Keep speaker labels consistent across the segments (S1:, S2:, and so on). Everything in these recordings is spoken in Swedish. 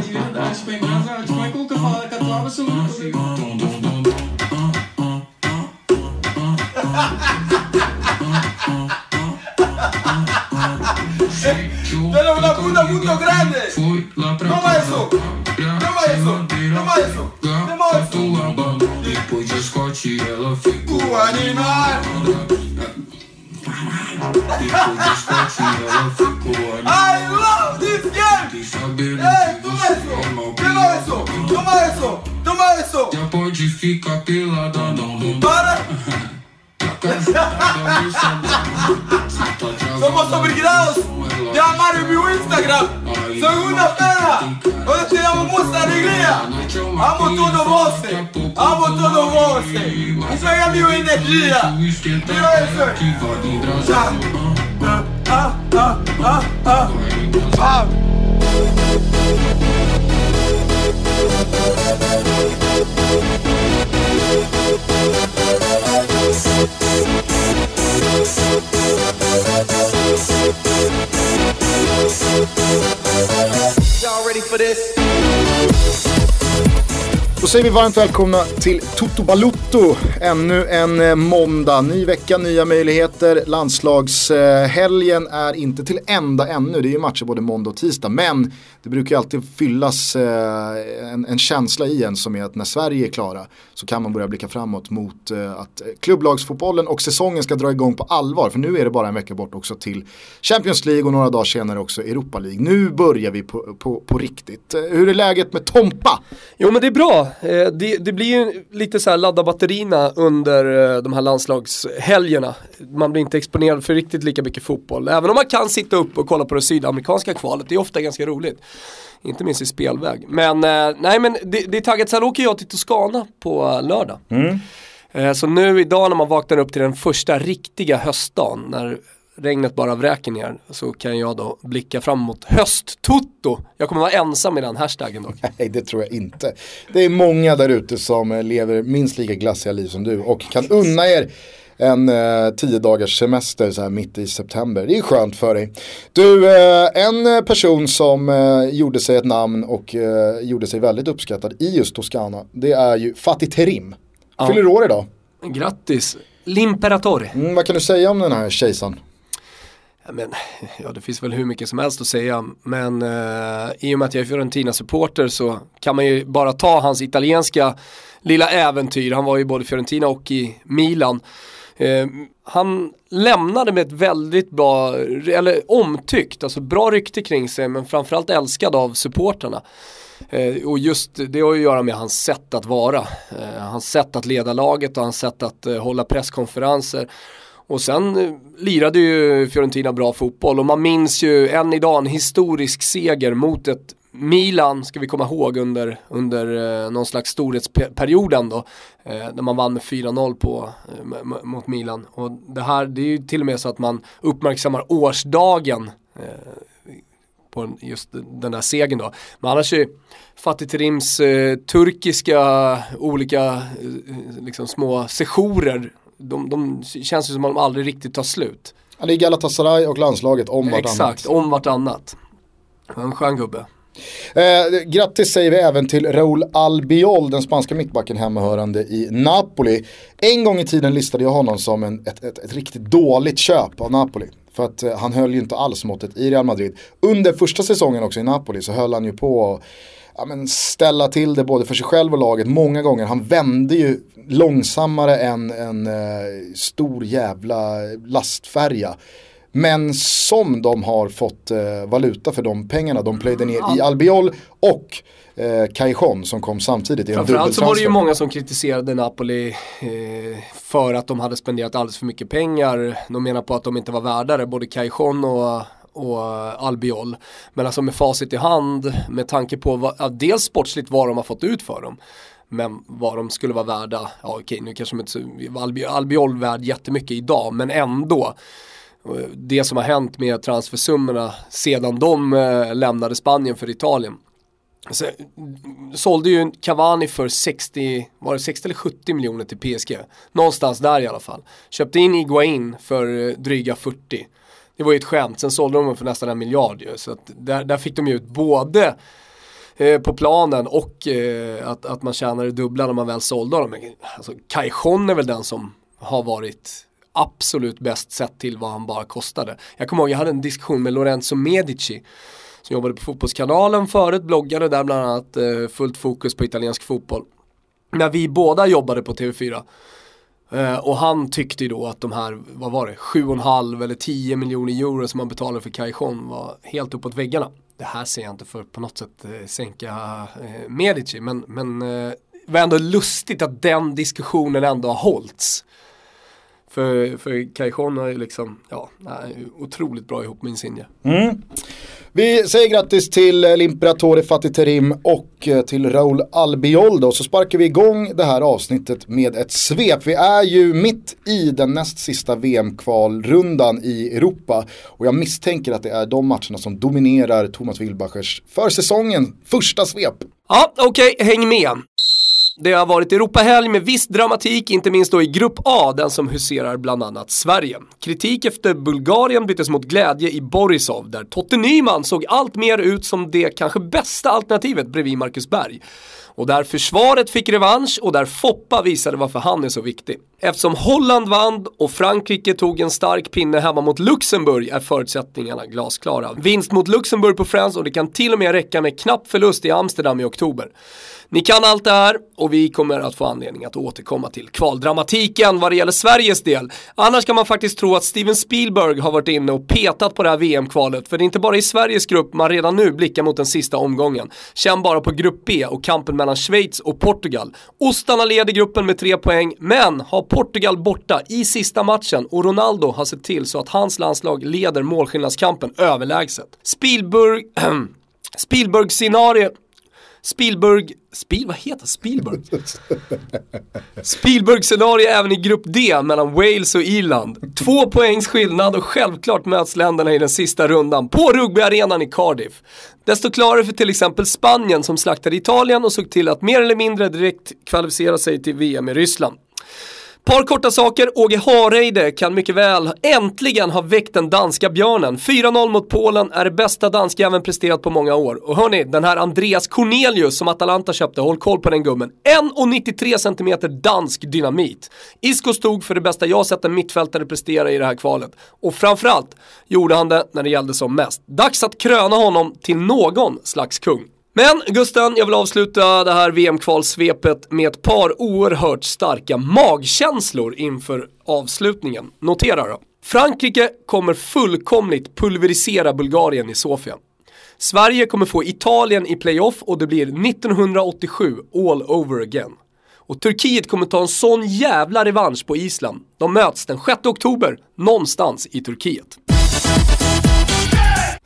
S1: de verdade, tipo, é engraçado. Tipo, como é que eu nunca falava catuaba se
S2: eu nunca falei? Grande. Toma isso! Toma eso. Toma isso. Toma isso!
S1: Depois de Scott, ela ficou animada. Scott, ela ficou
S2: I love this game. Ei, toma isso. Toma isso. Toma isso. Toma isso.
S1: Já pode ficar pelada, não, não
S2: Para. Somos obrigados de amar o meu Instagram. Segunda-feira, onde tiramos muita alegria. Amo todo você. Amo todo você. Isso aí é minha energia. Tira isso. Já. Ah, ah, ah, ah, ah. Ah. Y'all ready for this?
S3: Då säger vi varmt välkomna till Toto Balutto. Ännu en eh, måndag, ny vecka, nya möjligheter. Landslagshelgen eh, är inte till ända ännu. Det är ju matcher både måndag och tisdag. Men det brukar ju alltid fyllas eh, en, en känsla i en som är att när Sverige är klara så kan man börja blicka framåt mot att klubblagsfotbollen och säsongen ska dra igång på allvar. För nu är det bara en vecka bort också till Champions League och några dagar senare också Europa League. Nu börjar vi på, på, på riktigt. Hur är läget med Tompa?
S4: Jo men det är bra. Eh, Det, det blir ju lite så här ladda batterierna under eh, de här landslagshelgerna. Man blir inte exponerad för riktigt lika mycket fotboll. Även om man kan sitta upp och kolla på det sydamerikanska kvalet. Det är ofta ganska roligt. Inte minst i spelväg. Men eh, nej men det, det är taggat. Sen åker jag till Toscana på lördag. Eh, Så nu idag när man vaknar upp till den första riktiga höstdagen. När regnet bara vräker ner. Så kan jag då blicka fram mot hösttutto. Jag kommer vara ensam i den hashtaggen dock.
S3: Nej, det tror jag inte. Det är många där ute som eh, lever minst lika glassiga liv som du och kan unna er en eh, tio dagars semester så här mitt i september. Det är skönt för dig. Du, eh, en person som eh, gjorde sig ett namn och eh, gjorde sig väldigt uppskattad i just Toscana, det är ju Fatih Terim. Fyller år idag.
S4: Grattis! L'Imperatore.
S3: Mm, vad kan du säga om den här kejsaren?
S4: Ja, men, ja, det finns väl hur mycket som helst att säga. Men eh, i och med att jag är Fiorentina-supporter så kan man ju bara ta hans italienska lilla äventyr. Han var ju både i Fiorentina och i Milan. Eh, han lämnade med ett väldigt bra, eller omtyckt, alltså bra rykte kring sig men framförallt älskad av supporterna. Eh, och just det har ju att göra med hans sätt att vara. Eh, hans sätt att leda laget och hans sätt att eh, hålla presskonferenser. Och sen eh, lirade ju Fiorentina bra fotboll och man minns ju än idag en historisk seger mot ett Milan ska vi komma ihåg under, under eh, någon slags storhetsperiod ändå. Eh, när man vann med 4-0 på, eh, mot Milan. Och det här, det är ju till och med så att man uppmärksammar årsdagen eh, på just den där segern då. Men annars är Fatih Terims eh, turkiska olika eh, eh liksom små sejourer, de, de känns ju som att de aldrig riktigt tar slut.
S3: Ja, det är Galatasaray och landslaget om vartannat.
S4: Exakt, om vartannat. En skön gubbe.
S3: Eh, grattis säger vi även till Raúl Albiol, den spanska mittbacken hemmahörande i Napoli. En gång i tiden listade jag honom som en, ett, ett, ett riktigt dåligt köp av Napoli. För att eh, han höll ju inte alls måttet i Real Madrid. Under första säsongen också i Napoli så höll han ju på att ja, men ställa till det både för sig själv och laget många gånger. Han vände ju långsammare än en eh, stor jävla lastfärja. Men som de har fått eh, valuta för de pengarna de plöjde ner i Albiol och eh, Cajon som kom samtidigt i en
S4: Framförallt så var det ju många som kritiserade Napoli eh, för att de hade spenderat alldeles för mycket pengar. De menar på att de inte var värdare, både Cajon och och Albiol. Men alltså med facit i hand, med tanke på vad, ja, dels sportsligt vad de har fått ut för dem. Men vad de skulle vara värda, ja okej nu kanske de inte så, Albi- Albiol värd jättemycket idag, men ändå. Det som har hänt med transfersummorna sedan de eh, lämnade Spanien för Italien. Så, sålde ju Cavani för 60, var det 60 eller 70 miljoner till PSG. Någonstans där i alla fall. Köpte in Iguain för eh, dryga 40. Det var ju ett skämt, sen sålde de för nästan en miljard ju. Så att där, där fick de ju ut både eh, på planen och eh, att, att man tjänade det dubbla när man väl sålde dem. Alltså, Cajon är väl den som har varit absolut bäst sett till vad han bara kostade. Jag kommer ihåg, jag hade en diskussion med Lorenzo Medici som jobbade på Fotbollskanalen förut, bloggade där bland annat eh, fullt fokus på italiensk fotboll. När vi båda jobbade på TV4. Eh, och han tyckte ju då att de här, vad var det, 7,5 eller 10 miljoner euro som man betalade för Cajon var helt uppåt väggarna. Det här ser jag inte för på något sätt eh, sänka eh, Medici, men, men eh, det var ändå lustigt att den diskussionen ändå har hållits. För, för Cajon är ju liksom, ja, otroligt bra ihop med Insigne.
S3: Mm. Vi säger grattis till L'Imperatore Fatih Terim och eh, till Raul Albiol och så sparkar vi igång det här avsnittet med ett svep. Vi är ju mitt i den näst sista VM-kvalrundan i Europa och jag misstänker att det är de matcherna som dominerar Thomas Wilbachers för säsongen första svep.
S4: Ja, okej, okay, häng med. Det har varit Europahelg med viss dramatik, inte minst då i Grupp A, den som huserar bland annat Sverige. Kritik efter Bulgarien byttes mot glädje i Borisov, där Totte Nyman såg allt mer ut som det kanske bästa alternativet bredvid Marcus Berg. Och där försvaret fick revansch och där Foppa visade varför han är så viktig. Eftersom Holland vann och Frankrike tog en stark pinne hemma mot Luxemburg är förutsättningarna glasklara. Vinst mot Luxemburg på Friends och det kan till och med räcka med knapp förlust i Amsterdam i oktober. Ni kan allt det här och vi kommer att få anledning att återkomma till kvaldramatiken vad det gäller Sveriges del. Annars kan man faktiskt tro att Steven Spielberg har varit inne och petat på det här VM-kvalet. För det är inte bara i Sveriges grupp man redan nu blickar mot den sista omgången. Känn bara på grupp B och kampen mellan Schweiz och Portugal. Ostarna leder gruppen med tre poäng, men har Portugal borta i sista matchen och Ronaldo har sett till så att hans landslag leder målskillnadskampen överlägset. Spielberg Spielberg-scenario Spielberg, Spiel, vad heter Spielberg? Spielberg-scenario även i grupp D mellan Wales och Irland. Två poängs skillnad och självklart möts länderna i den sista rundan på rugbyarenan i Cardiff. Desto klarare för till exempel Spanien som slaktade Italien och såg till att mer eller mindre direkt kvalificera sig till VM i Ryssland. Par korta saker, Åge Hareide kan mycket väl äntligen ha väckt den danska björnen. 4-0 mot Polen är det bästa danskjäveln presterat på många år. Och hörni, den här Andreas Cornelius som Atalanta köpte, håll koll på den gummen. 1,93 cm dansk dynamit. Isco stod för det bästa jag sett en mittfältare prestera i det här kvalet. Och framförallt gjorde han det när det gällde som mest. Dags att kröna honom till någon slags kung. Men Gusten, jag vill avsluta det här VM-kvalsvepet med ett par oerhört starka magkänslor inför avslutningen. Notera då. Frankrike kommer fullkomligt pulverisera Bulgarien i Sofia. Sverige kommer få Italien i playoff och det blir 1987 all over again. Och Turkiet kommer ta en sån jävla revansch på Island. De möts den 6 oktober någonstans i Turkiet.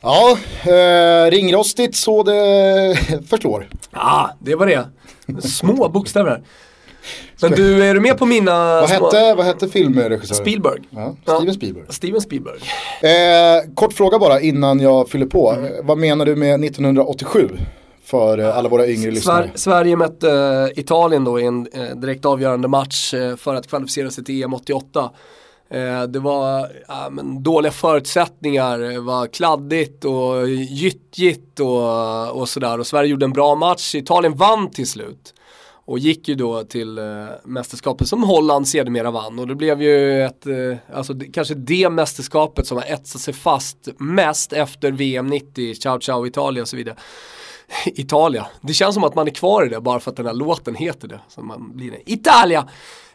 S3: Ja, eh, ringrostigt så det förstår.
S4: Ja, ah, det var det. Små bokstäver. Men du, är du med på mina...
S3: Vad hette, vad hette filmregissören?
S4: Spielberg.
S3: Ja, Steven Spielberg.
S4: Steven Spielberg.
S3: Eh, kort fråga bara innan jag fyller på. Mm. Vad menar du med 1987? För eh, alla våra yngre lyssnare.
S4: Sverige mötte eh, Italien då i en eh, direkt avgörande match för att kvalificera sig till EM 88. Eh, det var ja, men, dåliga förutsättningar, det var kladdigt och gyttjigt och, och sådär. Och Sverige gjorde en bra match, Italien vann till slut. Och gick ju då till eh, mästerskapet som Holland sedermera vann. Och det blev ju ett, eh, alltså det, kanske det mästerskapet som har etsat sig fast mest efter VM 90, Ciao Ciao Italia och så vidare. Italia, det känns som att man är kvar i det bara för att den här låten heter det. Så man blir det. Italia!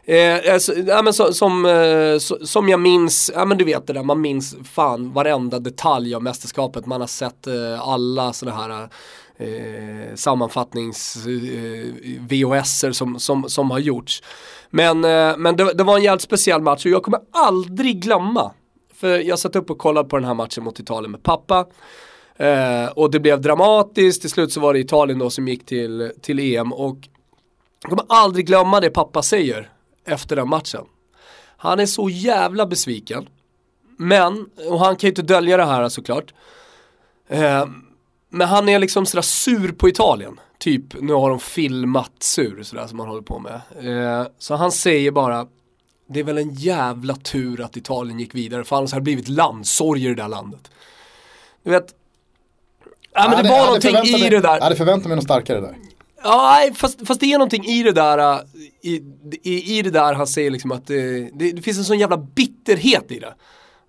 S4: Eh, alltså, ja, men så, som, eh, så, som jag minns, ja men du vet det där, man minns fan varenda detalj av mästerskapet. Man har sett eh, alla sådana här eh, sammanfattnings eh, VHSer som, som, som har gjorts. Men, eh, men det, det, var en jävligt speciell match och jag kommer aldrig glömma. För jag satt upp och kollade på den här matchen mot Italien med pappa. Eh, och det blev dramatiskt, till slut så var det Italien då som gick till, till EM och jag kommer aldrig glömma det pappa säger efter den matchen. Han är så jävla besviken. Men, och han kan ju inte dölja det här såklart. Eh, men han är liksom sådär sur på Italien. Typ, nu har de filmat sur sådär som han håller på med. Eh, så han säger bara, det är väl en jävla tur att Italien gick vidare för annars hade det blivit landsorger i det där landet. Du vet, Ja, men det var någonting i det där.
S3: Jag hade förväntat mig något starkare där.
S4: Ja, fast, fast det är någonting i det där, i, i, i det där han säger liksom att eh, det, det, finns en sån jävla bitterhet i det.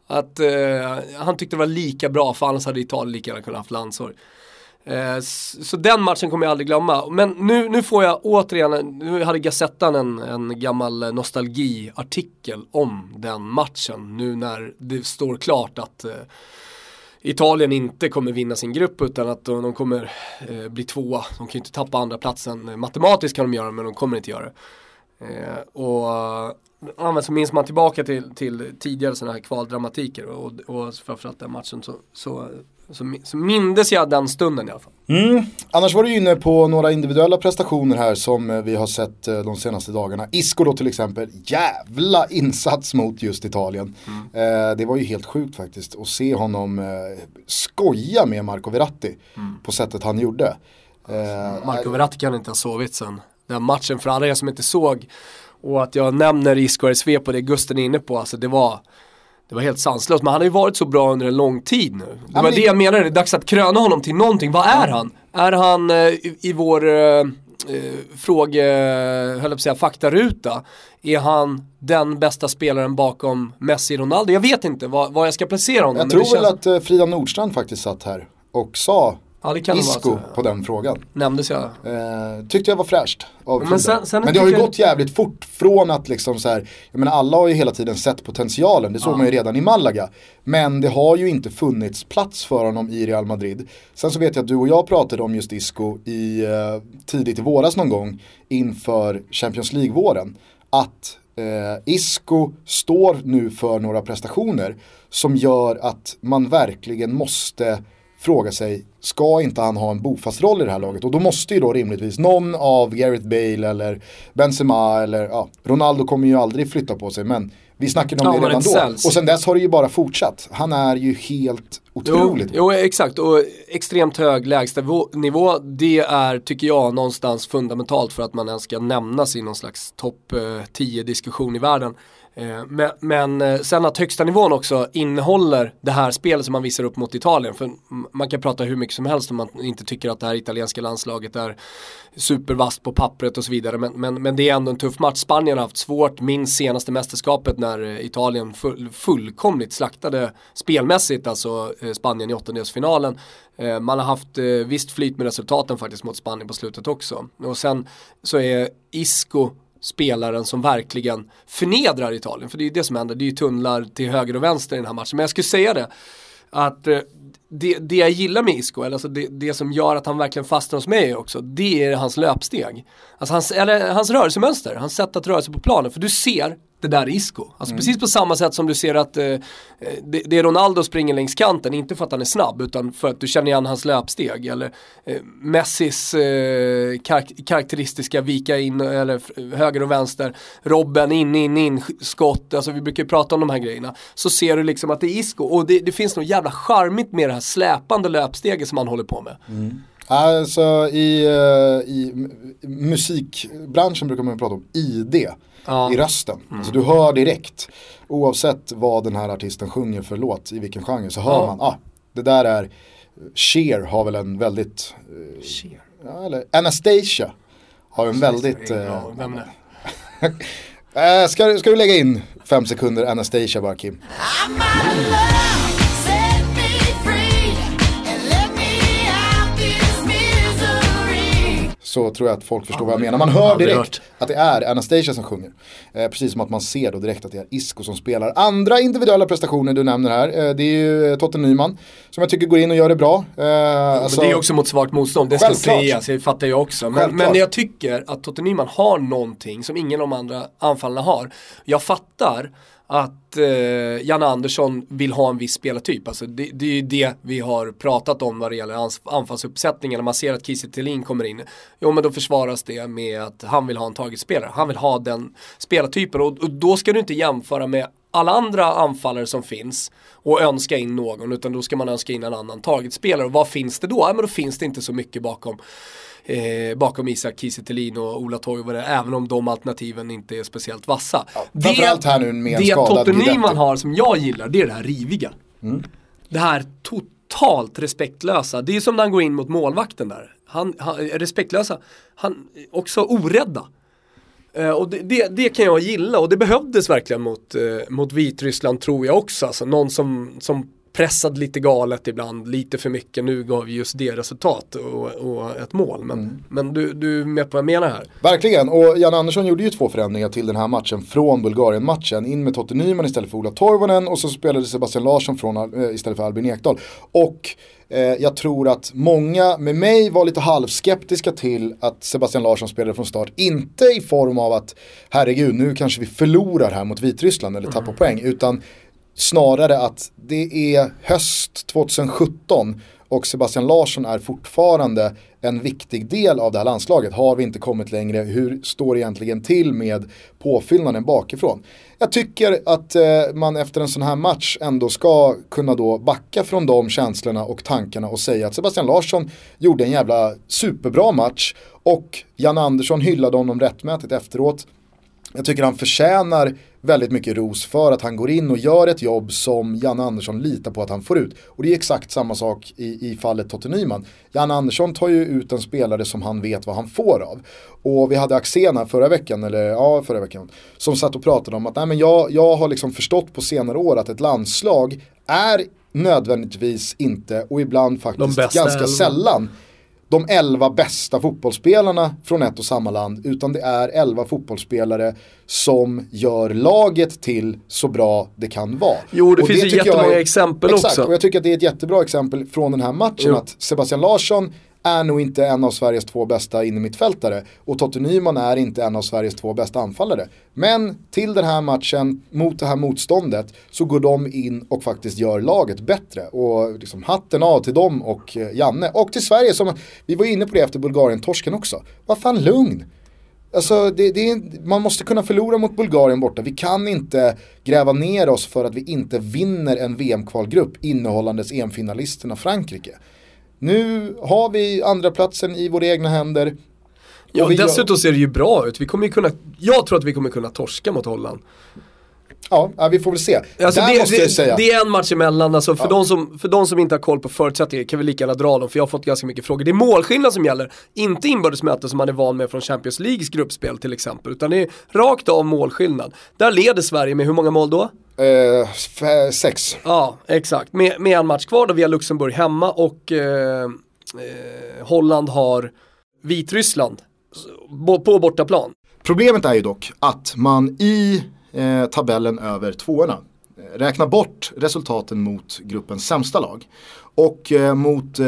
S4: Att eh, han tyckte det var lika bra för annars hade Italien lika gärna kunnat haft landsorg. Eh, så, så den matchen kommer jag aldrig glömma. Men nu, nu får jag återigen, nu hade Gazettan en, en gammal nostalgiartikel om den matchen. Nu när det står klart att eh, Italien inte kommer vinna sin grupp utan att de kommer eh, bli tvåa. De kan ju inte tappa andra platsen. Matematiskt kan de göra det men de kommer inte göra det. Eh, och ja, men så minns man tillbaka till, till tidigare sådana här kvaldramatiker och, och framförallt den matchen så, så, så, mi- så mindes jag den stunden i alla fall.
S3: Mm. Annars var du inne på några individuella prestationer här som eh, vi har sett eh, de senaste dagarna. Isco då till exempel, jävla insats mot just Italien. Eh, det var ju helt sjukt faktiskt att se honom eh, skoja med Marco Verratti på sättet han gjorde. Eh,
S4: Marco Verratti kan inte ha sovit sen den matchen för alla er som inte såg och att jag nämner Isco RSV på det Gusten är inne på, alltså det var det var helt sanslöst, men han har ju varit så bra under en lång tid nu. Det var
S3: men-
S4: det jag menade, det är dags att kröna honom till någonting. Vad är han? Är han eh, i, i vår eh, eh, fråge, höll jag på att säga, faktaruta? Är han den bästa spelaren bakom Messi Ronaldo? Jag vet inte vad jag ska placera honom.
S3: jag tror väl
S4: känns-
S3: att eh, Frida Nordstrand faktiskt satt här och sa
S4: Ja, det vara
S3: Isco
S4: så.
S3: på den frågan.
S4: Nämndes jag.
S3: Eh, tyckte jag var fräscht av
S4: Men sen- sen
S3: Men det har ju
S4: jag-
S3: gått jävligt fort från att liksom så här, jag menar alla har ju hela tiden sett potentialen, det såg man ju redan i Malaga. Men det har ju inte funnits plats för honom i Real Madrid. Sen så vet jag att du och jag pratade om just Isco i, eh, tidigt i våras någon gång inför Champions League-våren. Att eh, Isco står nu för några prestationer som gör att man verkligen måste fråga sig, ska inte han ha en bofast roll i det här laget? Och då måste ju då rimligtvis någon av Gareth Bale eller Benzema eller ja, Ronaldo kommer ju aldrig flytta på sig men vi snackade om
S4: Ja,
S3: det redan då.
S4: säljs.
S3: Och sen dess har det ju bara fortsatt. Han är ju helt
S4: Jo,
S3: otroligt
S4: jo, exakt. Och extremt hög lägsta vo- nivå, det är, tycker jag, någonstans fundamentalt för att man ens ska nämnas i någon slags topp eh, 10 diskussion i världen. Eh, men men eh, sen att högsta nivån också innehåller det här spelet som man visar upp mot Italien. För man kan prata hur mycket som helst om man inte tycker att det här italienska landslaget är supervast på pappret och så vidare. Men, men, men det är ändå en tuff match. Spanien har haft svårt, minst senaste mästerskapet när eh, Italien full, fullkomligt slaktade spelmässigt, alltså Spanien i åttondelsfinalen. Man har haft visst flyt med resultaten faktiskt mot Spanien på slutet också. Och sen så är Isco spelaren som verkligen förnedrar Italien. För det är ju det som händer, det är ju tunnlar till höger och vänster i den här matchen. Men jag skulle säga det, att eh, det, det jag gillar med Isco, eller alltså det, det som gör att han verkligen fastnar hos mig också, det är hans löpsteg. Alltså hans, eller hans rörelsemönster, hans sätt att röra sig på planen. För du ser, det där är Isco. Alltså precis på samma sätt som du ser att eh, det, det är Ronaldo springer längs kanten, inte för att han är snabb, utan för att du känner igen hans löpsteg. Eller eh, Messis eh, karak- karaktäristiska vika in, eller höger och vänster, Robben in, in, in, sk- skott, alltså vi brukar ju prata om de här grejerna. Så ser du liksom att det är Isco, och det, det finns något jävla charmigt med det här släpande löpsteget som han håller på med.
S3: Alltså i, eh, i musikbranschen brukar man prata om ID
S4: Ja.
S3: i rösten. Alltså du hör direkt, oavsett vad den här artisten sjunger för låt, i vilken genre, så hör
S4: Ja.
S3: man, ah, det där är, Cher har väl en väldigt, eh, ja, eller Anastasia har en väldigt, eh,
S4: Ja, vem är det?
S3: eh, ska, du- ska du lägga in fem sekunder Anastasia bara Kim?
S5: I'm
S3: så tror jag att folk förstår vad jag menar. Man hör direkt att det är Anastasia som sjunger. Eh, precis som att man ser då direkt att det är Isco som spelar. Andra individuella prestationer du nämner här, eh, det är ju eh, Totte Nyman som jag tycker går in och gör det bra. Eh, alltså-
S4: det är också mot svagt motstånd, det ska sägas, det fattar jag också. Men, men jag tycker att Totte Nyman har någonting som ingen av de andra anfallarna har. Jag fattar att eh, Janne Andersson vill ha en viss spelartyp. Alltså det, det är ju det vi har pratat om vad det gäller anfallsuppsättningen. När man ser att Kiese Thelin kommer in, jo men då försvaras det med att han vill ha en targetspelare. Han vill ha den spelartypen och, och då ska du inte jämföra med alla andra anfallare som finns och önska in någon utan då ska man önska in en annan targetspelare. Och vad finns det då? Ja, men då finns det inte så mycket bakom Eh, bakom Isak Kiese och Ola Toivonen även om de alternativen inte är speciellt vassa.
S3: framförallt här nu med
S4: det Totte. Nyman har som jag gillar det är det här riviga. Det här totalt respektlösa. Det är som när han går in mot målvakten där. Han, han respektlösa, han också orädda. Eh, och det, det, det kan jag gilla och det behövdes verkligen mot, eh, mot Vitryssland tror jag också. Alltså någon som, som pressade lite galet ibland, lite för mycket. Nu gav just det resultat och, och ett mål. Men, men du, du är med på vad jag menar här.
S3: Verkligen, och Jan Andersson gjorde ju två förändringar till den här matchen från Bulgarien-matchen. In med Totte Nyman istället för Ola Toivonen och så spelade Sebastian Larsson från, eh, istället för Albin Ekdal. Och eh, jag tror att många med mig var lite halvskeptiska till att Sebastian Larsson spelade från start. Inte i form av att herregud nu kanske vi förlorar här mot Vitryssland eller tappar poäng. Utan snarare att det är höst 2017 och Sebastian Larsson är fortfarande en viktig del av det här landslaget. Har vi inte kommit längre? Hur står det egentligen till med påfyllnaden bakifrån? Jag tycker att eh, man efter en sån här match ändå ska kunna då backa från de känslorna och tankarna och säga att Sebastian Larsson gjorde en jävla superbra match och Jan Andersson hyllade honom rättmätigt efteråt. Jag tycker han förtjänar väldigt mycket ros för att han går in och gör ett jobb som Jan Andersson litar på att han får ut. Och det är exakt samma sak i, i fallet Totte Nyman. Jan Andersson tar ju ut en spelare som han vet vad han får av. Och vi hade Axén här förra veckan, eller ja förra veckan, som satt och pratade om att nej, men jag, jag har liksom förstått på senare år att ett landslag är nödvändigtvis inte och ibland faktiskt ganska sällan de elva bästa fotbollsspelarna från ett och samma land utan det är elva fotbollsspelare som gör laget till så bra det kan vara.
S4: Jo, det
S3: Och
S4: finns ju
S3: tycker jag
S4: jättemånga
S3: är-
S4: exempel
S3: exakt,
S4: också.
S3: och jag tycker att det är ett jättebra exempel från den här matchen
S4: Jo.
S3: att Sebastian Larsson är nog inte en av Sveriges två bästa innermittfältare och Totte Nyman är inte en av Sveriges två bästa anfallare. Men till den här matchen, mot det här motståndet, så går de in och faktiskt gör laget bättre. Och liksom hatten av till dem och eh, Janne. Och till Sverige som, vi var inne på det efter Bulgarien-torsken också. Vad fan lugn. Alltså det, det är, man måste kunna förlora mot Bulgarien borta. Vi kan inte gräva ner oss för att vi inte vinner en VM-kvalgrupp innehållandes EM-finalisterna Frankrike. Nu har vi andra platsen i våra egna händer.
S4: Ja,
S3: vi gör-
S4: dessutom ser det ju bra ut. Vi kommer kunna, jag tror att vi kommer kunna torska mot Holland.
S3: Ja, ja, vi får väl se.
S4: Alltså
S3: Där
S4: det,
S3: måste jag säga.
S4: det är en match emellan, alltså för, de som, för de som inte har koll på förutsättningar kan vi lika gärna dra dem, för jag har fått ganska mycket frågor. Det är målskillnad som gäller, inte inbördesmöten som man är van med från Champions Leagues gruppspel till exempel, utan det är rakt av målskillnad. Där leder Sverige med hur många mål då?
S3: Eh, sex.
S4: Ja, exakt. Med, med en match kvar då vi har Luxemburg hemma och eh, eh, Holland har Vitryssland på bortaplan.
S3: Problemet är ju dock att man i eh, tabellen över tvåorna eh, Räkna bort resultaten mot gruppens sämsta lag. Och eh, mot eh,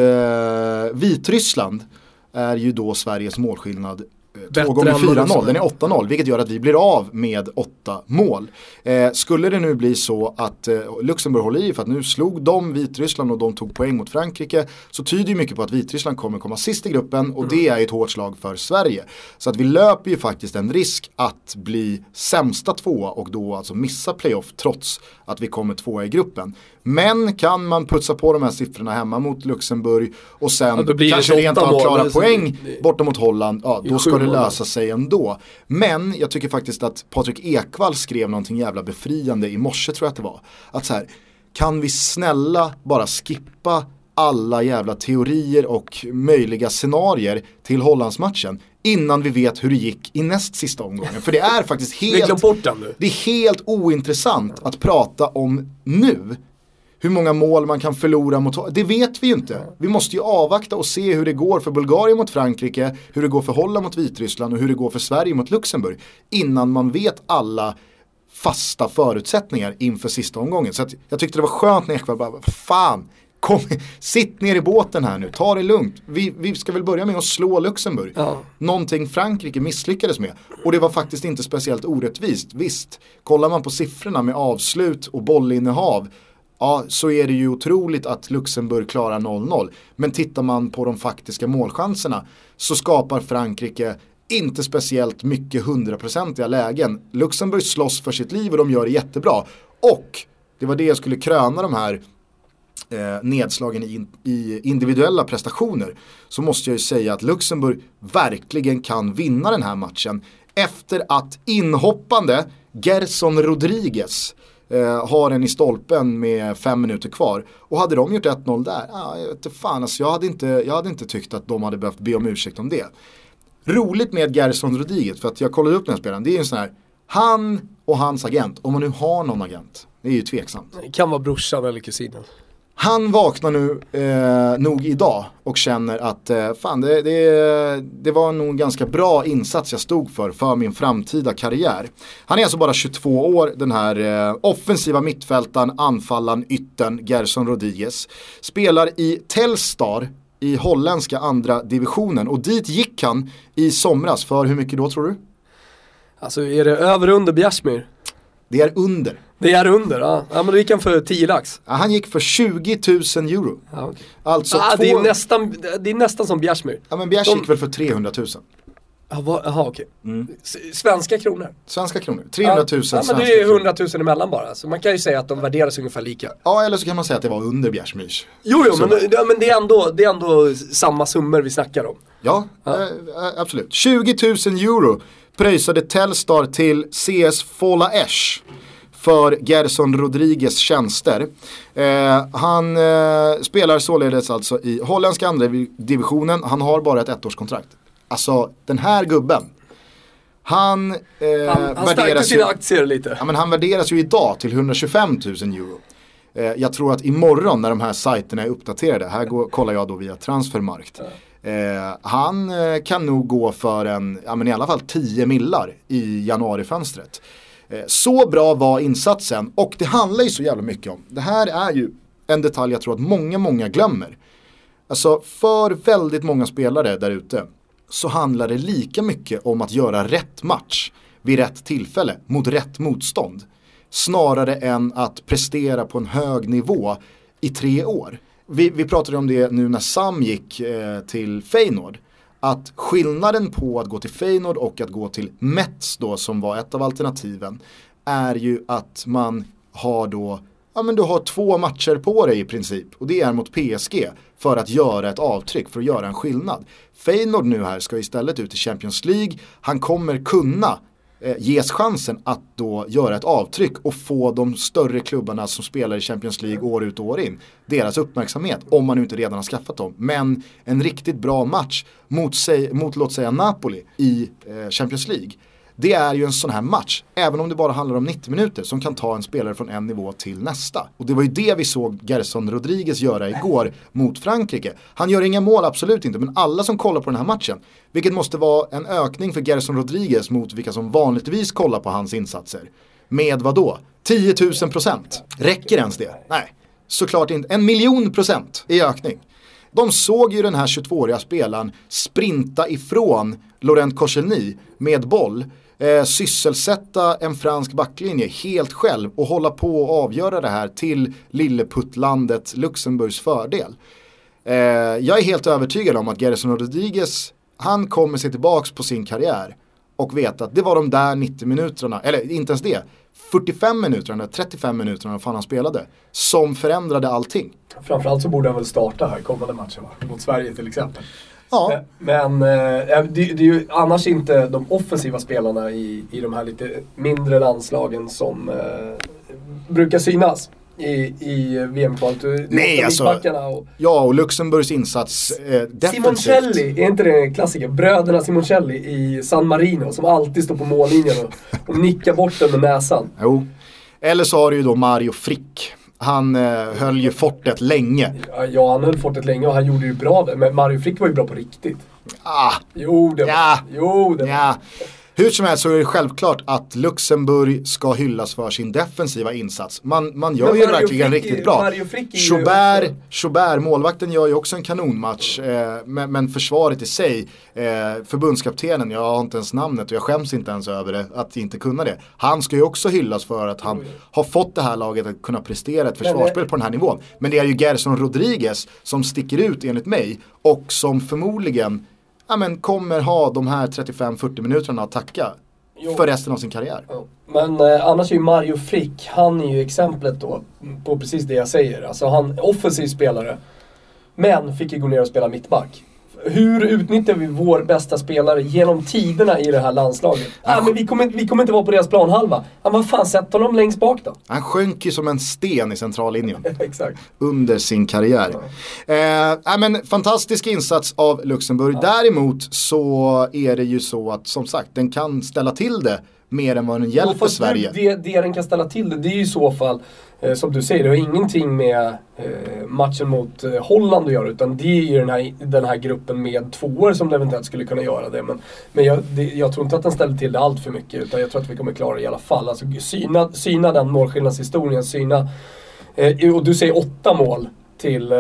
S3: Vitryssland är ju då Sveriges målskillnad eh,
S4: Bättre
S3: två gånger
S4: än vad du
S3: 4-0.
S4: sa.
S3: Den är 8-0 vilket gör att vi blir av med åtta mål. Eh, skulle det nu bli så att eh, Luxemburg håller i för att nu slog de Vitryssland och de tog poäng mot Frankrike så tyder ju mycket på att Vitryssland kommer komma sist i gruppen och det är ett hårt slag för Sverige. Så att vi löper ju faktiskt en risk att bli sämsta tvåa och då alltså missa playoff trots att vi kommer tvåa i gruppen. Men kan man putsa på de här siffrorna hemma mot Luxemburg och sen
S4: Ja,
S3: kanske rent av klara
S4: men så-
S3: poäng
S4: det-
S3: borta mot Holland, ja då ska det lösa sig ändå. Men jag tycker faktiskt att Patrik Ekwall skrev någonting jävla befriande i morse tror jag att det var. Att så här, kan vi snälla bara skippa alla jävla teorier och möjliga scenarier till Hollandsmatchen innan vi vet hur det gick i näst sista omgången. För det är faktiskt helt, det är helt ointressant att prata om nu. Hur många mål man kan förlora mot, det vet vi ju inte. Vi måste ju avvakta och se hur det går för Bulgarien mot Frankrike, hur det går för Holland mot Vitryssland och hur det går för Sverige mot Luxemburg. Innan man vet alla fasta förutsättningar inför sista omgången. Så jag tyckte det var skönt när Ekwall bara, fan, kom, sitt ner i båten här nu, ta det lugnt. Vi, vi ska väl börja med att slå Luxemburg.
S4: Ja.
S3: Någonting Frankrike misslyckades med. Och det var faktiskt inte speciellt orättvist. Visst, kollar man på siffrorna med avslut och bollinnehav Ja, så är det ju otroligt att Luxemburg klarar 0-0. Men tittar man på de faktiska målchanserna så skapar Frankrike inte speciellt mycket hundraprocentiga lägen. Luxemburg slåss för sitt liv och de gör det jättebra. Och det var det jag skulle kröna de här eh, nedslagen i, in- i individuella prestationer så måste jag ju säga att Luxemburg verkligen kan vinna den här matchen efter att inhoppande Gerson Rodriguez Eh, har en i stolpen med fem minuter kvar. Och hade de gjort 1-0 där, ah, jag vet inte fan alltså, jag hade inte, jag hade inte tyckt att de hade behövt be om ursäkt om det. Roligt med Gerson Rodriguez, för att jag kollade upp den här spelaren, det är ju en sån här, han och hans agent, om man nu har någon agent, det är ju tveksamt.
S4: Det kan vara brorsan eller kusinen.
S3: Han vaknar nu eh, nog idag och känner att eh, fan det, det, det var nog en ganska bra insats jag stod för för min framtida karriär. Han är alltså bara 22 år den här eh, offensiva mittfältaren, anfallaren, ytten Gerson Rodriguez. Spelar i Telstar i holländska andra divisionen och dit gick han i somras för hur mycket då tror du?
S4: Alltså är det över under Bjärsmyr?
S3: Det är under.
S4: Det är under, ja. ja men då gick han för 10 lax.
S3: Ja, Han gick för 20 000 euro.
S4: Ja, okej.
S3: Alltså
S4: ah,
S3: två...
S4: det, är nästan, det är nästan som Bjärsmyr.
S3: Ja men Bjärs
S4: De-
S3: gick väl för 300 000.
S4: Ja, vad- Jaha okej.
S3: Mm.
S4: S- Svenska kronor.
S3: Svenska kronor. 300 000
S4: ja,
S3: svenska
S4: men det är
S3: kronor.
S4: 100 000 emellan bara. Så man kan ju säga att de värderas ungefär lika.
S3: Ja eller så kan man säga att det var under Bjärsmyrs.
S4: Jo, jo men, ja, men det, är ändå, det är ändå samma summor vi snackar om.
S3: Ja, eh, eh, absolut. 20 000 euro pröjsade Telstar till CS Fola Esch för Gerson Rodriguez tjänster. Eh, han eh, spelar således alltså i holländska andra divisionen. Han har bara ett ettårskontrakt. Alltså den här gubben. Han, eh,
S4: Han, han
S3: värderas ju,
S4: sina aktier lite.
S3: ja, men han värderas ju idag till 125 000 euro. Eh, jag tror att imorgon när de här sajterna är uppdaterade, här går, kollar jag då via Transfermarkt. Eh, han eh, kan nog gå för en, ja men i alla fall 10 millar i januarifönstret. Eh, så bra var insatsen och det handlar ju så jävla mycket om. Det här är ju en detalj jag tror att många, många glömmer. Alltså för väldigt många spelare där ute så handlar det lika mycket om att göra rätt match vid rätt tillfälle mot rätt motstånd. Snarare än att prestera på en hög nivå i tre år. Vi, vi pratade om det nu när Sam gick eh, till Feyenoord. Att skillnaden på att gå till Feyenoord och att gå till Mets då som var ett av alternativen är ju att man har då Ja men du har två matcher på dig i princip och det är mot PSG för att göra ett avtryck, för att göra en skillnad. Feyenoord nu här ska istället ut i Champions League, han kommer kunna eh, ges chansen att då göra ett avtryck och få de större klubbarna som spelar i Champions League år ut och år in deras uppmärksamhet om man nu inte redan har skaffat dem. Men en riktigt bra match mot, sig, mot låt säga Napoli i eh, Champions League. Det är ju en sån här match, även om det bara handlar om 90 minuter, som kan ta en spelare från en nivå till nästa. Och det var ju det vi såg Gerson Rodriguez göra igår mot Frankrike. Han gör inga mål, absolut inte, men alla som kollar på den här matchen, vilket måste vara en ökning för Gerson Rodriguez mot vilka som vanligtvis kollar på hans insatser. Med vad då? 10 000 procent. Räcker ens det? Nej, såklart inte. En miljon procent i ökning. De såg ju den här 22-åriga spelaren sprinta ifrån Laurent Koscielny med boll. Eh, sysselsätta en fransk backlinje helt själv och hålla på och avgöra det här till lilleputtlandet Luxemburgs fördel. Eh, jag är helt övertygad om att Gerson Rodriguez, han kommer se tillbaks på sin karriär och veta att det var de där 90 minuterna, eller inte ens det, 45 minuterna, 35 minuterna, fan han spelade, som förändrade allting.
S4: Framförallt så borde han väl starta här kommande matchen va? Mot Sverige till exempel.
S3: Ja,
S4: Men eh, det, det är ju annars inte de offensiva spelarna i, i de här lite mindre landslagen som eh, brukar synas i, i VM-kvalet.
S3: Nej, alltså,
S4: och
S3: ja och Luxemburgs insats eh, defensivt.
S4: Simoncelli, är inte det en klassiker? Bröderna Simoncelli i San Marino som alltid står på mållinjen och, och nickar bort den med näsan.
S3: Jo. Eller så har du ju då Mario Frick. Han eh, höll ju fortet länge.
S4: Ja, han höll fortet länge och han gjorde ju bra där. Men Mario Frick var ju bra på riktigt.
S3: Ah,
S4: Jo, det var
S3: Ja.
S4: Jo, det var
S3: ja. Hur som helst så är det självklart att Luxemburg ska hyllas för sin defensiva insats. Man, man gör ju verkligen
S4: Frick
S3: riktigt bra. Schobert, Schobert, målvakten gör ju också en kanonmatch. Eh, men, men försvaret i sig, eh, förbundskaptenen, jag har inte ens namnet och jag skäms inte ens över det, att inte kunna det. Han ska ju också hyllas för att han har fått det här laget att kunna prestera ett försvarsspel på den här nivån. Men det är ju Gerson Rodriguez som sticker ut enligt mig och som förmodligen ja, men kommer ha de här 35-40 minuterna att tacka
S4: Jo.
S3: för resten av sin karriär.
S4: Ja. Men eh, annars är ju Mario Frick, han är ju exemplet då på precis det jag säger. Alltså han offensiv spelare. Men fick ju gå ner och spela mittback. Hur utnyttjar vi vår bästa spelare genom tiderna i det här landslaget? Ah, men vi, kommer, vi kommer inte vara på deras planhalva. Ah, vad fan, sätt honom längst bak då.
S3: Han sjönk ju som en sten i centrallinjen.
S4: Exakt.
S3: under sin karriär. Eh, nej, men fantastisk insats av Luxemburg. Däremot så är det ju så att som sagt den kan ställa till det mer än vad den hjälper Sverige.
S4: Det, det den kan ställa till det, det är ju i så fall, eh, som du säger, det har ingenting med eh, matchen mot eh, Holland att göra. Utan det är ju den här, den här gruppen med tvåor som eventuellt skulle kunna göra det. Men, men jag, det, jag tror inte att den ställer till det allt för mycket. Utan jag tror att vi kommer klara det i alla fall. Alltså syna, syna den målskillnadshistorien, syna... Eh, och du säger åtta mål till, eh,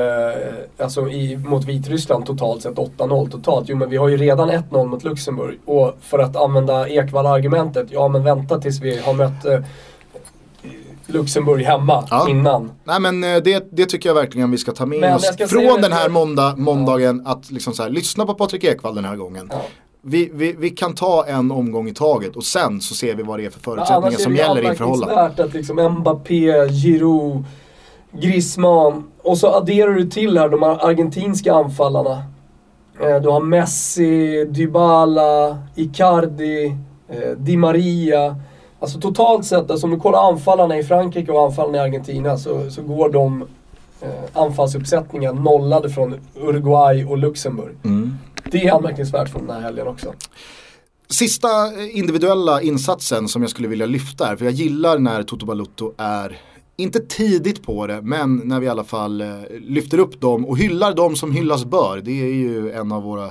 S4: alltså i, mot Vitryssland totalt sett 8-0 totalt. Jo men vi har ju redan 1-0 mot Luxemburg. Och för att använda Ekvall-argumentet, ja men vänta tills vi har mött eh, Luxemburg hemma
S3: Ja.
S4: innan.
S3: Nej men eh, det, det tycker jag verkligen vi ska ta med
S4: Men
S3: oss från
S4: det
S3: den här måndag, måndagen att liksom så här, lyssna på Patrik Ekwall den här gången.
S4: Ja.
S3: Vi, vi, vi kan ta en omgång i taget och sen så ser vi vad det är för förutsättningar
S4: annars är
S3: som
S4: det
S3: gäller inför Holland.
S4: anmärkningsvärt att liksom Mbappé, Giroud, Griezmann och så adderar du till här de här argentinska anfallarna. Eh, Du har Messi, Dybala, Icardi, eh, Di Maria. Alltså totalt sett, alltså om du kollar anfallarna i Frankrike och anfallarna i Argentina så, så går de eh, anfallsuppsättningen nollade från Uruguay och Luxemburg.
S3: Mm.
S4: Det är anmärkningsvärt från den här helgen också.
S3: Sista eh, individuella insatsen som jag skulle vilja lyfta här, för jag gillar när Toto Balutto är, inte tidigt på det, men när vi i alla fall eh, lyfter upp dem och hyllar dem som hyllas bör. Det är ju en av våra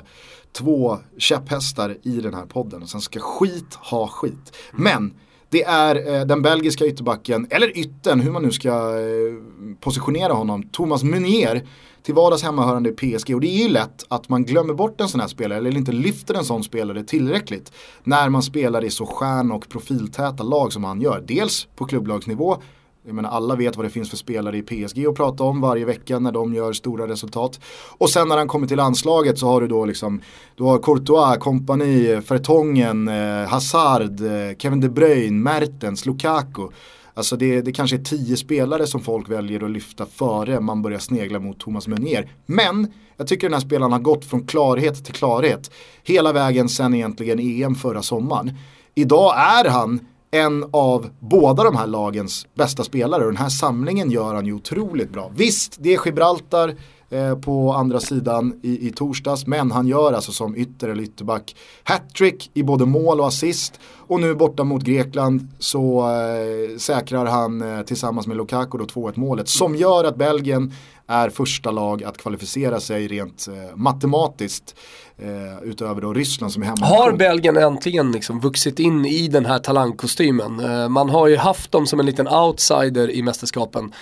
S3: två käpphästar i den här podden. Och sen ska skit ha skit. Men det är eh, den belgiska ytterbacken, eller ytten, hur man nu ska eh, positionera honom, Thomas Meunier till vardags hemmahörande i PSG. Och det är ju lätt att man glömmer bort en sån här spelare eller inte lyfter en sån spelare tillräckligt när man spelar i så stjärn och profiltäta lag som han gör. Dels på klubblagsnivå, jag menar alla vet vad det finns för spelare i PSG att prata om varje vecka när de gör stora resultat. Och sen när han kommer till landslaget så har du då liksom, du har Courtois, kompani, Fertongen, eh, Hazard, eh, Kevin De Bruyne, Mertens, Lukaku. Alltså det, det kanske är tio spelare som folk väljer att lyfta före man börjar snegla mot Thomas Meunier. Men jag tycker den här spelaren har gått från klarhet till klarhet hela vägen sen egentligen EM förra sommaren. Idag är han en av båda de här lagens bästa spelare. Och den här samlingen gör han ju otroligt bra. Visst, det är Gibraltar eh, på andra sidan i, i torsdags men han gör alltså som ytter eller ytterback hattrick i både mål och assist. Och nu borta mot Grekland så eh, säkrar han eh, tillsammans med Lukaku då 2-1 målet som gör att Belgien är första lag att kvalificera sig rent eh, matematiskt eh, utöver då Ryssland som är hemma.
S4: Har Belgien äntligen liksom vuxit in i den här talangkostymen? Eh, Man har ju haft dem som en liten outsider i mästerskapen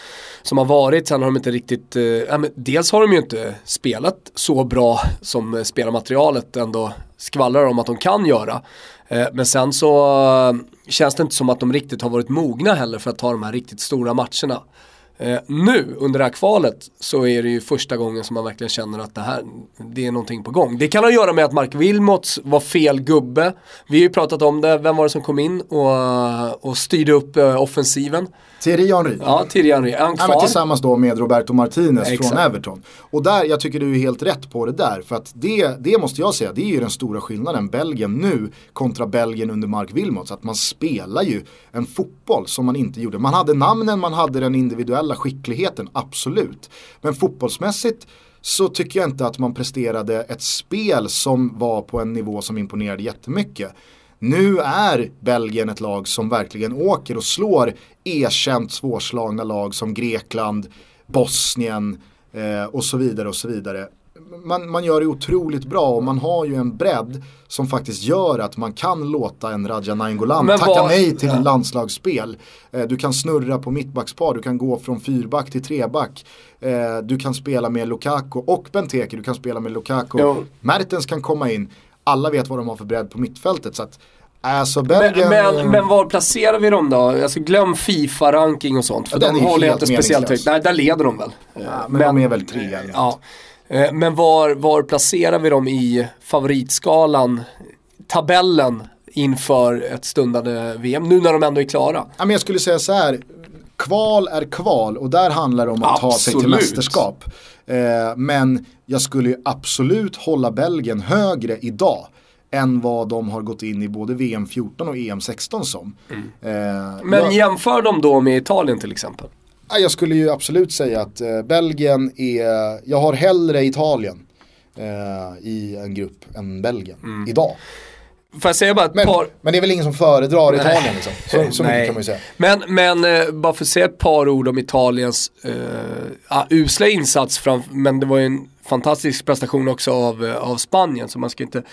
S4: som har varit, sen har de inte riktigt, eh, ja, dels har de ju inte spelat så bra som eh, spelarmaterialet ändå skvallrar om att de kan göra. Eh, men sen så eh, känns det inte som att de riktigt har varit mogna heller för att ta de här riktigt stora matcherna. Eh, nu under det här kvalet så är det ju första gången som man verkligen känner att det här, det är någonting på gång. Det kan ha att göra med att Mark Wilmots var fel gubbe. Vi har ju pratat om det, vem var det som kom in och, och styrde upp eh, offensiven?
S3: Thierry Henry.
S4: Ja, Thierry Henry. Han
S3: Ja,
S4: kvar?
S3: tillsammans då med Roberto Martinez
S4: Exakt.
S3: från Everton. Och där, jag tycker du är helt rätt på det där. För att det, det måste jag säga, det är ju den stora skillnaden. Belgien nu kontra Belgien under Mark Wilmots. Att man spelar ju en fotboll som man inte gjorde. Man hade namnen, man hade den individuella skickligheten, absolut. Men fotbollsmässigt så tycker jag inte att man presterade ett spel som var på en nivå som imponerade jättemycket. Nu är Belgien ett lag som verkligen åker och slår erkänt svårslagna lag som Grekland, Bosnien eh, och så vidare och så vidare. Man, man gör det otroligt bra och man har ju en bredd som faktiskt gör att man kan låta en Raja Nainggolan tacka
S4: vad-
S3: nej till
S4: ja.
S3: landslagsspel. Eh, du kan snurra på mittbackspar, du kan gå från fyrback till treback. Eh, du kan spela med Lukaku och Benteke, du kan spela med Lukaku.
S4: Jo.
S3: Mertens kan komma in. Alla vet vad de har för bredd på mittfältet. Så att, alltså Belgien...
S4: Men, men,
S3: eh,
S4: men var placerar vi dem då? Alltså glöm Fifa-ranking och sånt. För
S3: Ja,
S4: de håller inte speciellt högt. Nej, där leder de väl.
S3: ja, men, de är väl tre. eller
S4: Ja. Eh, Men var, var placerar vi dem i favoritskalan, tabellen inför ett stundande VM? Nu när de ändå är klara.
S3: Ja, men jag skulle säga så här. kval är kval och där handlar det om att ta sig till
S4: Absolut.
S3: mästerskap. Eh, men jag skulle ju absolut hålla Belgien högre idag än vad de har gått in i både VM 14 och EM 16 som. Eh,
S4: Men
S3: jag,
S4: jämför dem då med Italien till exempel.
S3: ja, jag skulle ju absolut säga att eh, Belgien är, jag har hellre Italien eh, i en grupp än Belgien idag.
S4: Får jag säga bara ett
S3: Men,
S4: par...
S3: men det är väl ingen som föredrar Italien liksom. Så, så mycket kan man ju säga.
S4: Men, men eh, bara för att säga ett par ord om Italiens eh, ah, usla insats, fram, men det var ju en fantastisk prestation också av, eh, av Spanien så man ska inte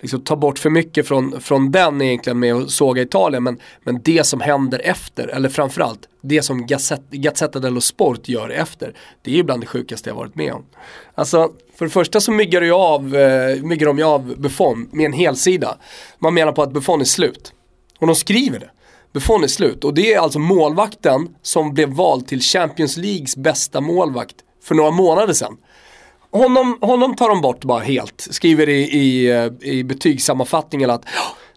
S4: liksom, ta bort för mycket från, från den egentligen med att såga Italien men, men det som händer efter, eller framförallt det som Gazzetta dello Sport gör efter, det är ju bland det sjukaste jag varit med om. Alltså, för det första så myggar, ju av, eh, myggar de ju av Buffon med en helsida. Man menar på att Buffon är slut. Och de skriver det. Buffon är slut och det är alltså målvakten som blev vald till Champions Leagues bästa målvakt för några månader sedan. Honom, honom tar de bort bara helt, skriver i, i, eh, i betygssammanfattningen att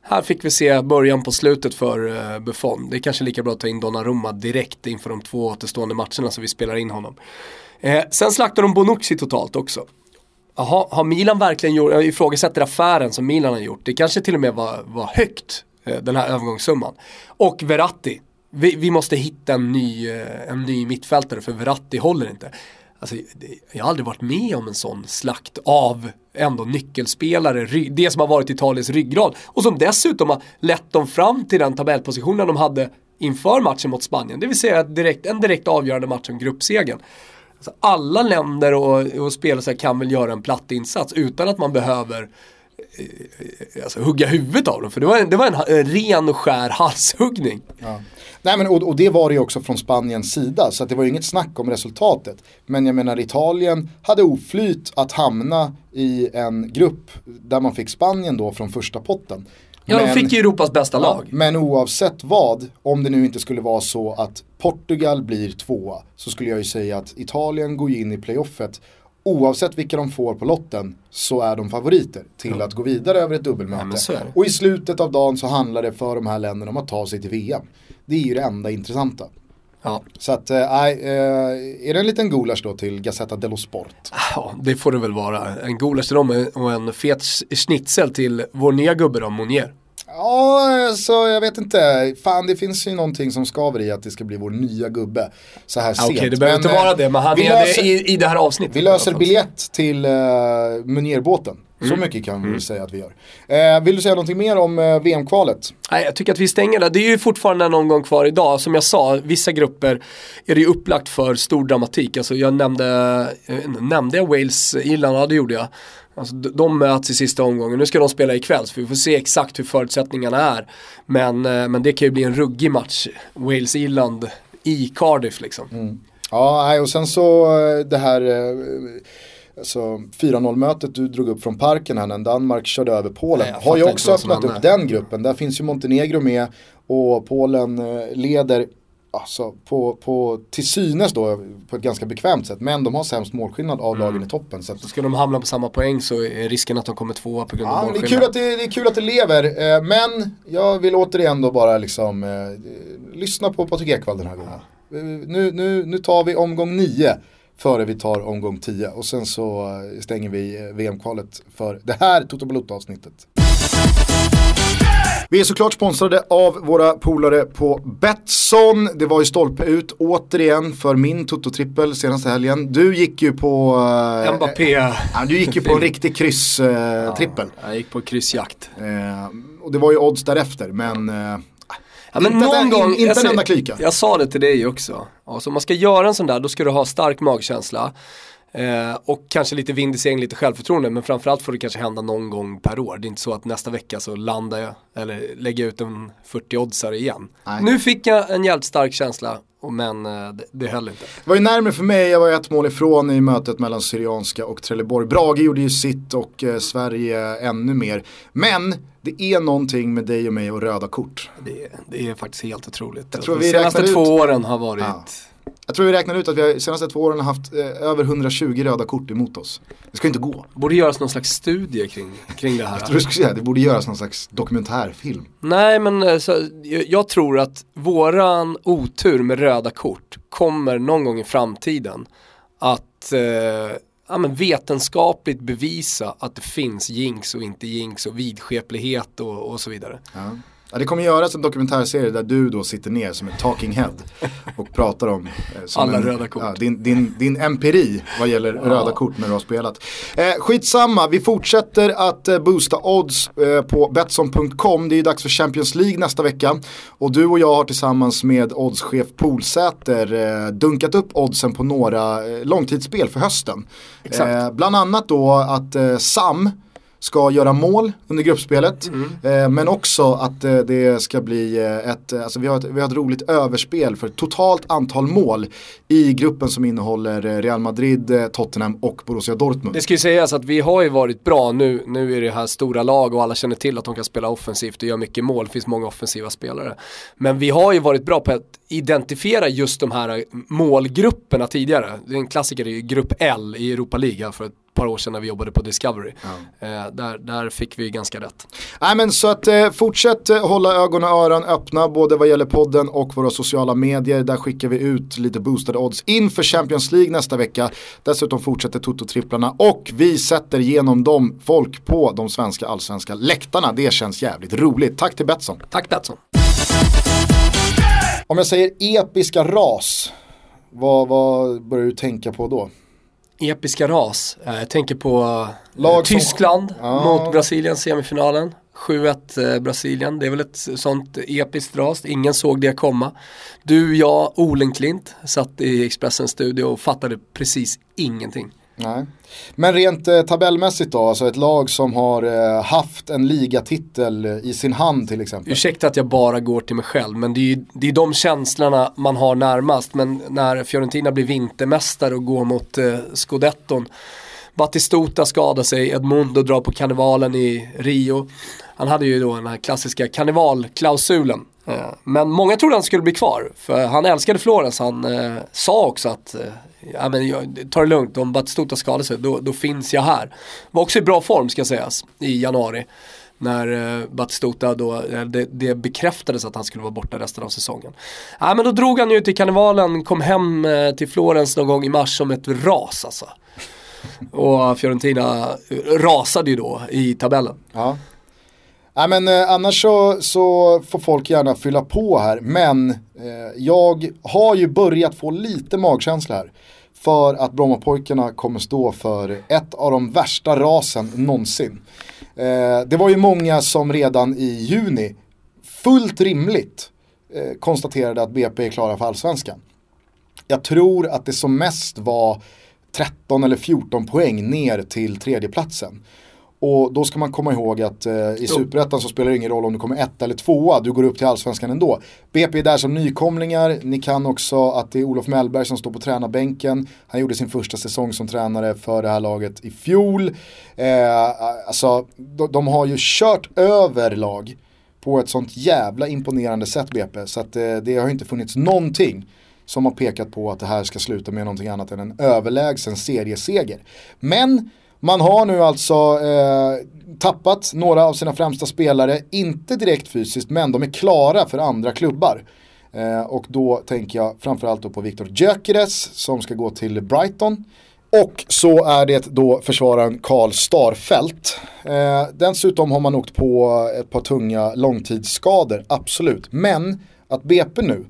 S4: här fick vi se början på slutet för eh, Buffon. Det är kanske lika bra att ta in Donnarumma direkt inför de två återstående matcherna som vi spelar in honom. Eh, sen slaktar de Bonucci totalt också. Jaha, har Milan verkligen gjort, jag ifrågasätter affären som Milan har gjort. Det kanske till och med var, var högt, eh, den här övergångssumman. Och Verratti. Vi, vi måste hitta en ny, eh, en ny mittfältare för Verratti håller inte. Alltså, jag har aldrig varit med om en sån slakt av ändå nyckelspelare, det som har varit Italiens ryggrad. Och som dessutom har lett dem fram till den tabellpositionen de hade inför matchen mot Spanien. Det vill säga direkt, en direkt avgörande match om gruppsegern. Alltså alla länder och, och spelare kan väl göra en platt insats utan att man behöver eh, alltså, hugga huvudet av dem. För det var en, det var en, en ren och skär halshuggning.
S3: Nej men och, och det var det ju också från Spaniens sida så att det var ju inget snack om resultatet. Men jag menar Italien hade oflyt att hamna i en grupp där man fick Spanien då från första potten.
S4: Ja, de
S3: Men-
S4: fick ju Europas bästa
S3: Ja,
S4: lag.
S3: Men oavsett vad, om det nu inte skulle vara så att Portugal blir tvåa så skulle jag ju säga att Italien går in i playoffet Oavsett vilka de får på lotten så är de favoriter till att gå vidare över ett
S4: Ja,
S3: dubbelmöte.
S4: det.
S3: Och i slutet av dagen så handlar det för de här länderna om att ta sig till VM. Det är ju det enda intressanta.
S4: Ja.
S3: Så att, eh, nej, eh, är det en liten gulasch då till Gazzetta dello Sport?
S4: ja, det får det väl vara. En gulasch till dem och en fet schnitzel till vår nya gubbe då, Monier.
S3: Ja, så jag vet inte. Fan, det finns ju någonting som skaver i att det ska bli vår nya gubbe så här
S4: Ja,
S3: sent.
S4: Okej, det behöver inte
S3: Men,
S4: vara
S3: eh,
S4: det, men han är
S3: löser-
S4: det i, i det här avsnittet.
S3: Vi löser biljett till uh, Munierbåten. Så mycket kan vi väl säga att vi gör. Eh, vill du säga någonting mer om eh, VM-kvalet?
S4: Nej, jag tycker att vi stänger där. Det är ju fortfarande en omgång kvar idag. Som jag sa, vissa grupper är det ju upplagt för stor dramatik. Alltså jag nämnde, eh, nämnde jag Wales, Irland? Ja det gjorde jag. Alltså, de- möts i sista omgången. Nu ska de spela ikväll så vi får se exakt hur förutsättningarna är. Men, eh, men det kan ju bli en ruggig match. Wales-Irland i Cardiff liksom.
S3: Ja, nej, och sen så eh, det här eh, alltså, 4-0 mötet du drog upp från parken här när Danmark körde över Polen.
S4: Nej, jag
S3: har ju också öppnat upp den gruppen. Där finns ju Montenegro med och Polen eh, leder alltså, på, på, till synes då på ett ganska bekvämt sätt. Men de har sämst målskillnad av lagen i toppen. Så att,
S4: ska de hamna på samma poäng så är risken att de kommer tvåa på grund av
S3: Ja, det, är
S4: målskillnad.
S3: kul att det, det är kul att det lever, eh, men jag vill återigen då bara liksom eh, lyssna på Patrik Ekwall den här gången. Eh, nu, nu, nu tar vi omgång 9 före vi tar omgång 10 och sen så eh, stänger vi eh, VM-kvalet för det här Toto Balotto avsnittet. Vi är såklart sponsrade av våra polare på Betsson. Det var ju stolpe ut återigen för min Toto-trippel senaste helgen. Du gick ju på... eh,
S4: Mbappé.
S3: Ja, du gick ju på en riktig kryss-trippel.
S4: Jag gick på kryssjakt.
S3: Eh, och det var ju odds därefter, men...
S4: Ja, men
S3: Inte
S4: någon
S3: en-
S4: gång,
S3: inte en enda klyka.
S4: Jag sa det till dig också. Alltså, om man ska göra en sån där, då ska du ha stark magkänsla. Eh, och kanske lite vind i seglen, lite självförtroende. Men framförallt får det kanske hända någon gång per år. Det är inte så att nästa vecka så landar jag, eller lägger ut en 40-oddsare igen.
S3: Nej.
S4: Nu fick jag en jävligt stark känsla, men eh, det, det höll inte.
S3: det var ju närmare för mig, jag var ett mål ifrån i mötet mellan Syrianska och Trelleborg. Brage gjorde ju sitt och eh, Sverige ännu mer. Men det är någonting med dig och mig och röda kort.
S4: Det, det är faktiskt helt otroligt.
S3: Jag tror
S4: De
S3: vi
S4: senaste
S3: räknar
S4: två
S3: ut-
S4: åren har varit...
S3: Ja. Jag tror vi räknar ut att vi har de senaste två åren har haft eh, över 120 röda kort emot oss. Det ska inte gå.
S4: Borde göras någon slags studie kring, kring det här.
S3: Jag tror du skulle säga, det borde göras någon slags dokumentärfilm.
S4: Nej men eh, så, jag, jag tror att våran otur med röda kort kommer någon gång i framtiden att eh, ja, men vetenskapligt bevisa att det finns jinx och inte jinx och vidskeplighet och, och så vidare.
S3: Ja. Ja, det kommer göras en dokumentärserie där du då sitter ner som ett talking head och pratar om eh,
S4: Alla
S3: en,
S4: röda kort.
S3: Ja, din, din, din empiri vad gäller röda kort när du har spelat. Eh, skitsamma, vi fortsätter att eh, boosta odds eh, på Betsson.com. Det är ju dags för Champions League nästa vecka. Och du och jag har tillsammans med oddschef Polsäter eh, dunkat upp oddsen på några eh, långtidsspel för hösten.
S4: Exakt.
S3: Eh, bland annat då att Sam ska göra mål under gruppspelet. Eh, men också att eh, det ska bli eh, ett, eh, alltså vi har ett, vi har ett roligt överspel för totalt antal mål i gruppen som innehåller eh, Real Madrid, Tottenham och Borussia Dortmund.
S4: Det ska ju sägas att vi har ju varit bra nu, nu är det här stora lag och alla känner till att de kan spela offensivt och göra mycket mål, det finns många offensiva spelare. Men vi har ju varit bra på att identifiera just de här målgrupperna tidigare. Det är en klassiker i grupp L i Europa League för ett par år sedan när vi jobbade på Discovery. Eh, där, där fick vi ganska rätt.
S3: Nej men så att eh, fortsätt eh, hålla ögon och öron öppna både vad gäller podden och våra sociala medier. Där skickar vi ut lite boostade odds inför Champions League nästa vecka. Dessutom fortsätter Toto-tripplarna och vi sätter igenom dem folk på de svenska allsvenska läktarna. Det känns jävligt roligt. Tack till Betsson.
S4: Tack Betsson.
S3: Om jag säger episka ras, vad, vad börjar du tänka på då?
S4: Episka ras. Eh, Jag tänker på eh,
S3: Lag som-
S4: Tyskland
S3: Ja.
S4: mot Brasilien semifinalen. 7-1 eh, Brasilien, det är väl ett sånt episkt ras, ingen såg det komma. Du, jag, Olenklint satt i Expressens studio och fattade precis ingenting.
S3: Nej. Men rent eh, tabellmässigt då, alltså ett lag som har eh, haft en ligatitel eh, i sin hand till exempel.
S4: Ursäkta att jag bara går till mig själv, men det är ju det är de känslorna man har närmast. Men när Fiorentina blir vintermästare och går mot eh, scudetton. Batistuta skadar sig, Edmundo drar på karnevalen i Rio. Han hade ju då den här klassiska karnevalklausulen. Eh, Men många trodde han skulle bli kvar, för han älskade Florens. Han eh, sa också att eh, ja, men jag, ta det lugnt, om Batistuta skadar sig då, då finns jag här. Var också i bra form ska sägas i januari. När eh, Batistuta då, eh, det, det bekräftades att han skulle vara borta resten av säsongen. Ja, men då drog han ju till karnevalen, kom hem eh, till Florens någon gång i mars som ett ras alltså. Och Fiorentina rasade ju då i tabellen.
S3: Ja. Nej men eh, annars så, så får folk gärna fylla på här. Men eh, jag har ju börjat få lite magkänsla här. För att Brommapojkarna kommer stå för ett av de värsta rasen någonsin. Eh, det var ju många som redan i juni, fullt rimligt, eh, konstaterade att BP är klara för allsvenskan. Jag tror att det som mest var 13 eller 14 poäng ner till tredjeplatsen. Och då ska man komma ihåg att eh, i superettan så spelar det ingen roll om du kommer ett eller tvåa, du går upp till allsvenskan ändå. BP är där som nykomlingar, ni kan också att det är Olof Mellberg som står på tränarbänken. Han gjorde sin första säsong som tränare för det här laget i fjol. Eh, alltså, de, de har ju kört över lag på ett sånt jävla imponerande sätt BP. Så att eh, det har inte funnits någonting som har pekat på att det här ska sluta med någonting annat än en överlägsen serieseger. Men man har nu alltså eh, tappat några av sina främsta spelare, inte direkt fysiskt men de är klara för andra klubbar. Eh, och då tänker jag framförallt då på Viktor Gyökeres som ska gå till Brighton. Och så är det då försvararen Karl Starfelt. Eh, dessutom har man åkt på ett par tunga långtidsskador, absolut. Men att BP nu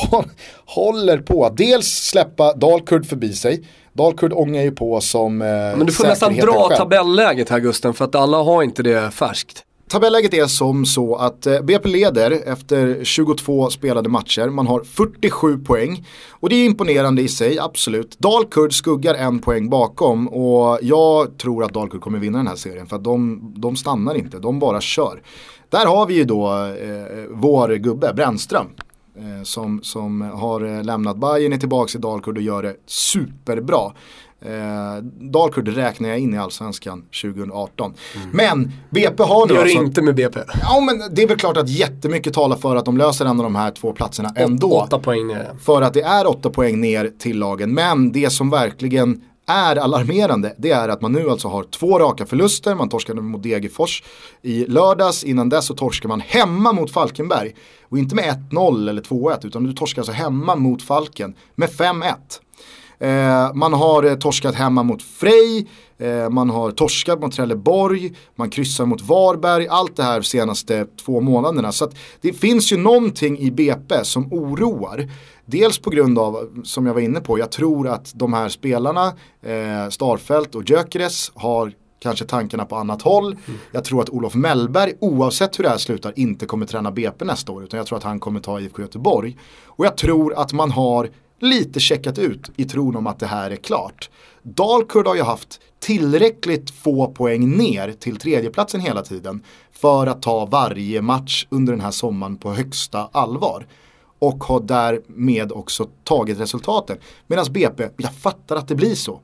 S3: håller på att dels släppa Dalkurd förbi sig. Dalkurd ångar ju på som eh,
S4: Men du får nästan dra
S3: själv.
S4: tabelläget här Gusten, för att alla har inte det färskt.
S3: Tabelläget är som så att eh, BP leder efter 22 spelade matcher. Man har 47 poäng. Och det är imponerande i sig, absolut. Dalkurd skuggar en poäng bakom och jag tror att Dalkurd kommer vinna den här serien för att de, de stannar inte, de bara kör. Där har vi ju då eh, vår gubbe, Brännström. Eh, som, som har eh, lämnat Bayern är tillbaka i Dalkurd och gör det superbra. Eh, Dalkurd räknar jag in i allsvenskan 2018. Men BP har nu
S4: gör det
S3: alltså...
S4: inte med BP.
S3: Ja men det är väl klart att jättemycket talar för att de löser en av de här två platserna ändå.
S4: Åtta poäng ner.
S3: För att det är åtta poäng ner till lagen. Men det som verkligen är alarmerande det är att man nu alltså har två raka förluster. Man torskade mot Degerfors i lördags. Innan dess så torskar man hemma mot Falkenberg. Och inte med 1-0 eller 2-1 utan du torskar alltså hemma mot Falken med 5-1. Eh, man har eh, torskat hemma mot Frej, eh, man har torskat mot Trelleborg, man kryssar mot Varberg, allt det här senaste två månaderna. Så att det finns ju någonting i BP som oroar. Dels på grund av, som jag var inne på, jag tror att de här spelarna, eh, Starfelt och Gyökeres har kanske tankarna på annat håll. Jag tror att Olof Mellberg, oavsett hur det här slutar, inte kommer träna BP nästa år. Utan jag tror att han kommer ta IFK Göteborg. Och jag tror att man har lite checkat ut i tron om att det här är klart. Dalkurd har ju haft tillräckligt få poäng ner till tredjeplatsen hela tiden för att ta varje match under den här sommaren på högsta allvar. Och har därmed också tagit resultaten. Medan BP, jag fattar att det blir så.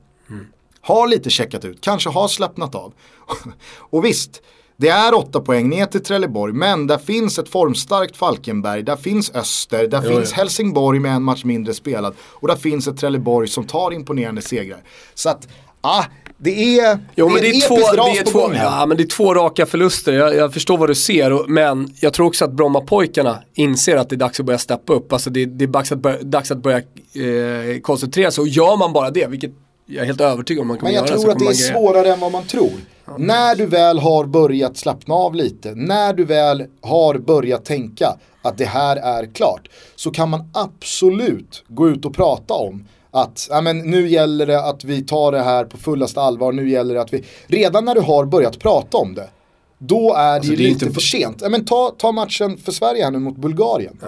S3: Har lite checkat ut, kanske har slappnat av. och visst, det är åtta poäng ner till Trelleborg, men där finns ett formstarkt Falkenberg, där finns Öster, där finns Helsingborg med en match mindre spelad och där finns ett Trelleborg som tar imponerande segrar. Så att, ah, det är,
S4: Jo
S3: det är
S4: det är, två,
S3: ras
S4: det, är
S3: på
S4: två,
S3: gång här.
S4: ja, men det är två raka förluster, jag, jag förstår vad du ser. Och, men jag tror också att Brommapojkarna inser att det är dags att börja steppa upp. Alltså det, det är dags att börja, dags att börja eh, koncentrera sig. Och gör man bara det, vilket jag är helt övertygad om man kommer
S3: Men jag
S4: göra.
S3: tror att det är svårare än vad man tror. När du väl har börjat slappna av lite, när du väl har börjat tänka att det här är klart, så kan man absolut gå ut och prata om att ja, men nu gäller det att vi tar det här på fullaste allvar, nu gäller det att vi... Redan när du har börjat prata om det, då är det ju
S4: det
S3: lite
S4: inte-
S3: för sent. Ja, men ta, ta matchen för Sverige här nu mot Bulgarien.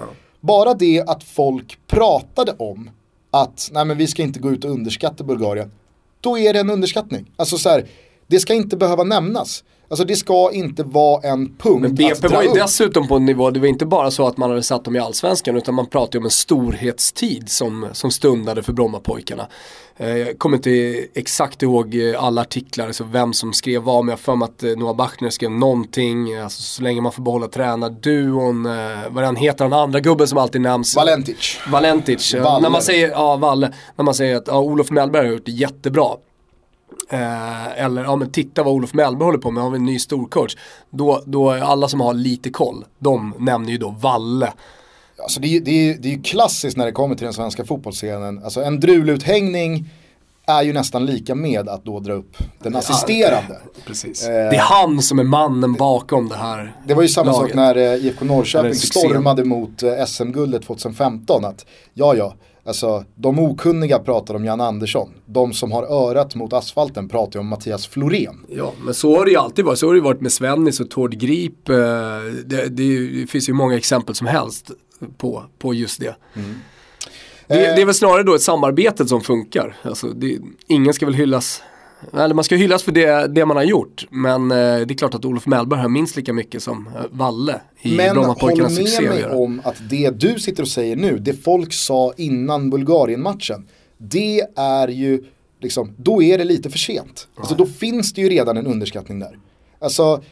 S3: Bara det att folk pratade om att nej men vi ska inte gå ut och underskatta Bulgarien. Då är det en underskattning. Alltså så här, det ska inte behöva nämnas. Alltså det ska inte vara en punkt
S4: Men BP var ju
S3: upp.
S4: dessutom på en nivå, det var inte bara så att man hade satt dem i allsvenskan utan man pratade om en storhetstid som, som stundade för Brommapojkarna. Eh, jag kommer inte exakt ihåg eh, alla artiklar, alltså vem som skrev vad, men jag för mig att eh, Noah Bachner skrev någonting, alltså så länge man får behålla tränarduon, vad han heter, den andra gubben som alltid nämns.
S3: Valentic.
S4: Valentic.
S3: Valle.
S4: När man säger, ja Valle, när man säger att ja, Olof Mellberg har gjort det jättebra. Eh, eller ja men titta vad Olof Mellberg håller på med, har vi en ny storcoach. Då, då är alla som har lite koll, de nämner ju då Valle.
S3: Alltså det, är, det, är, det är ju klassiskt när det kommer till den svenska fotbollsscenen. Alltså en druluthängning är ju nästan lika med att då dra upp den assisterande.
S4: Precis.
S3: Eh,
S4: Det är han som är mannen bakom det här
S3: Det var ju samma sak
S4: laget.
S3: när eh, IFK Norrköping stormade mot eh, SM-guldet 2015. Att ja, ja, alltså de okunniga pratar om Jan Andersson. De som har örat mot asfalten pratar om Mattias Florén.
S4: Ja, men så har det ju alltid varit. Så har det varit med Svennis och Tord Grip. eh, Det, det, finns ju många exempel som helst på, på just det. Det, det är väl snarare då ett samarbete som funkar. Alltså, det, ingen ska väl hyllas, eller man ska hyllas för det, det man har gjort. Men eh, det är klart att Olof Mellberg har minst lika mycket som eh, Valle i
S3: Men håll
S4: Brommapojkarnas
S3: med
S4: succé
S3: mig om att det du sitter och säger nu, det folk sa innan Bulgarien-matchen, det är ju, liksom, då är det lite för sent. Alltså då finns det ju redan en underskattning där. Alltså,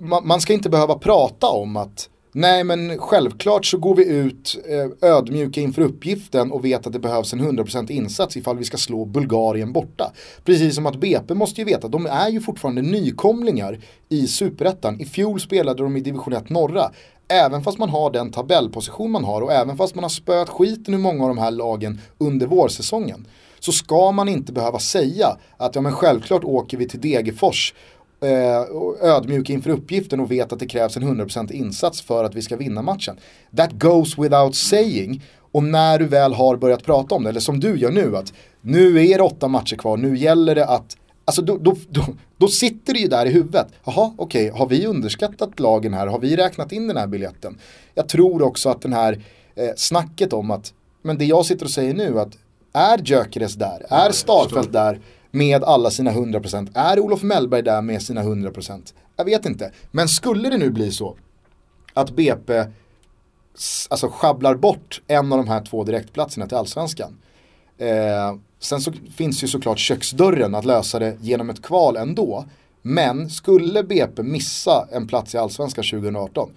S3: man, man ska inte behöva prata om att Nej men självklart så går vi ut eh, ödmjuka inför uppgiften och vet att det behövs en 100% insats ifall vi ska slå Bulgarien borta. Precis som att BP måste ju veta, de är ju fortfarande nykomlingar i superettan. I fjol spelade de i division 1 norra. Även fast man har den tabellposition man har och även fast man har spöat skiten ur många av de här lagen under vårsäsongen. Så ska man inte behöva säga att ja men självklart åker vi till Degerfors ödmjuk inför uppgiften och vet att det krävs en 100% insats för att vi ska vinna matchen. That goes without saying. Och när du väl har börjat prata om det, eller som du gör nu, att nu är det åtta matcher kvar, nu gäller det att Alltså då, då, då, då sitter det ju där i huvudet. Jaha, okej, har vi underskattat lagen här? Har vi räknat in den här biljetten? Jag tror också att den här eh, snacket om att, men det jag sitter och säger nu, att är Gyökeres där? Är Starfelt där med alla sina 100%? Är Olof Mellberg där med sina 100%? Jag vet inte. Men skulle det nu bli så att BP alltså schabblar bort en av de här två direktplatserna till allsvenskan. Eh, sen så finns ju såklart köksdörren att lösa det genom ett kval ändå. Men skulle BP missa en plats i allsvenskan 2018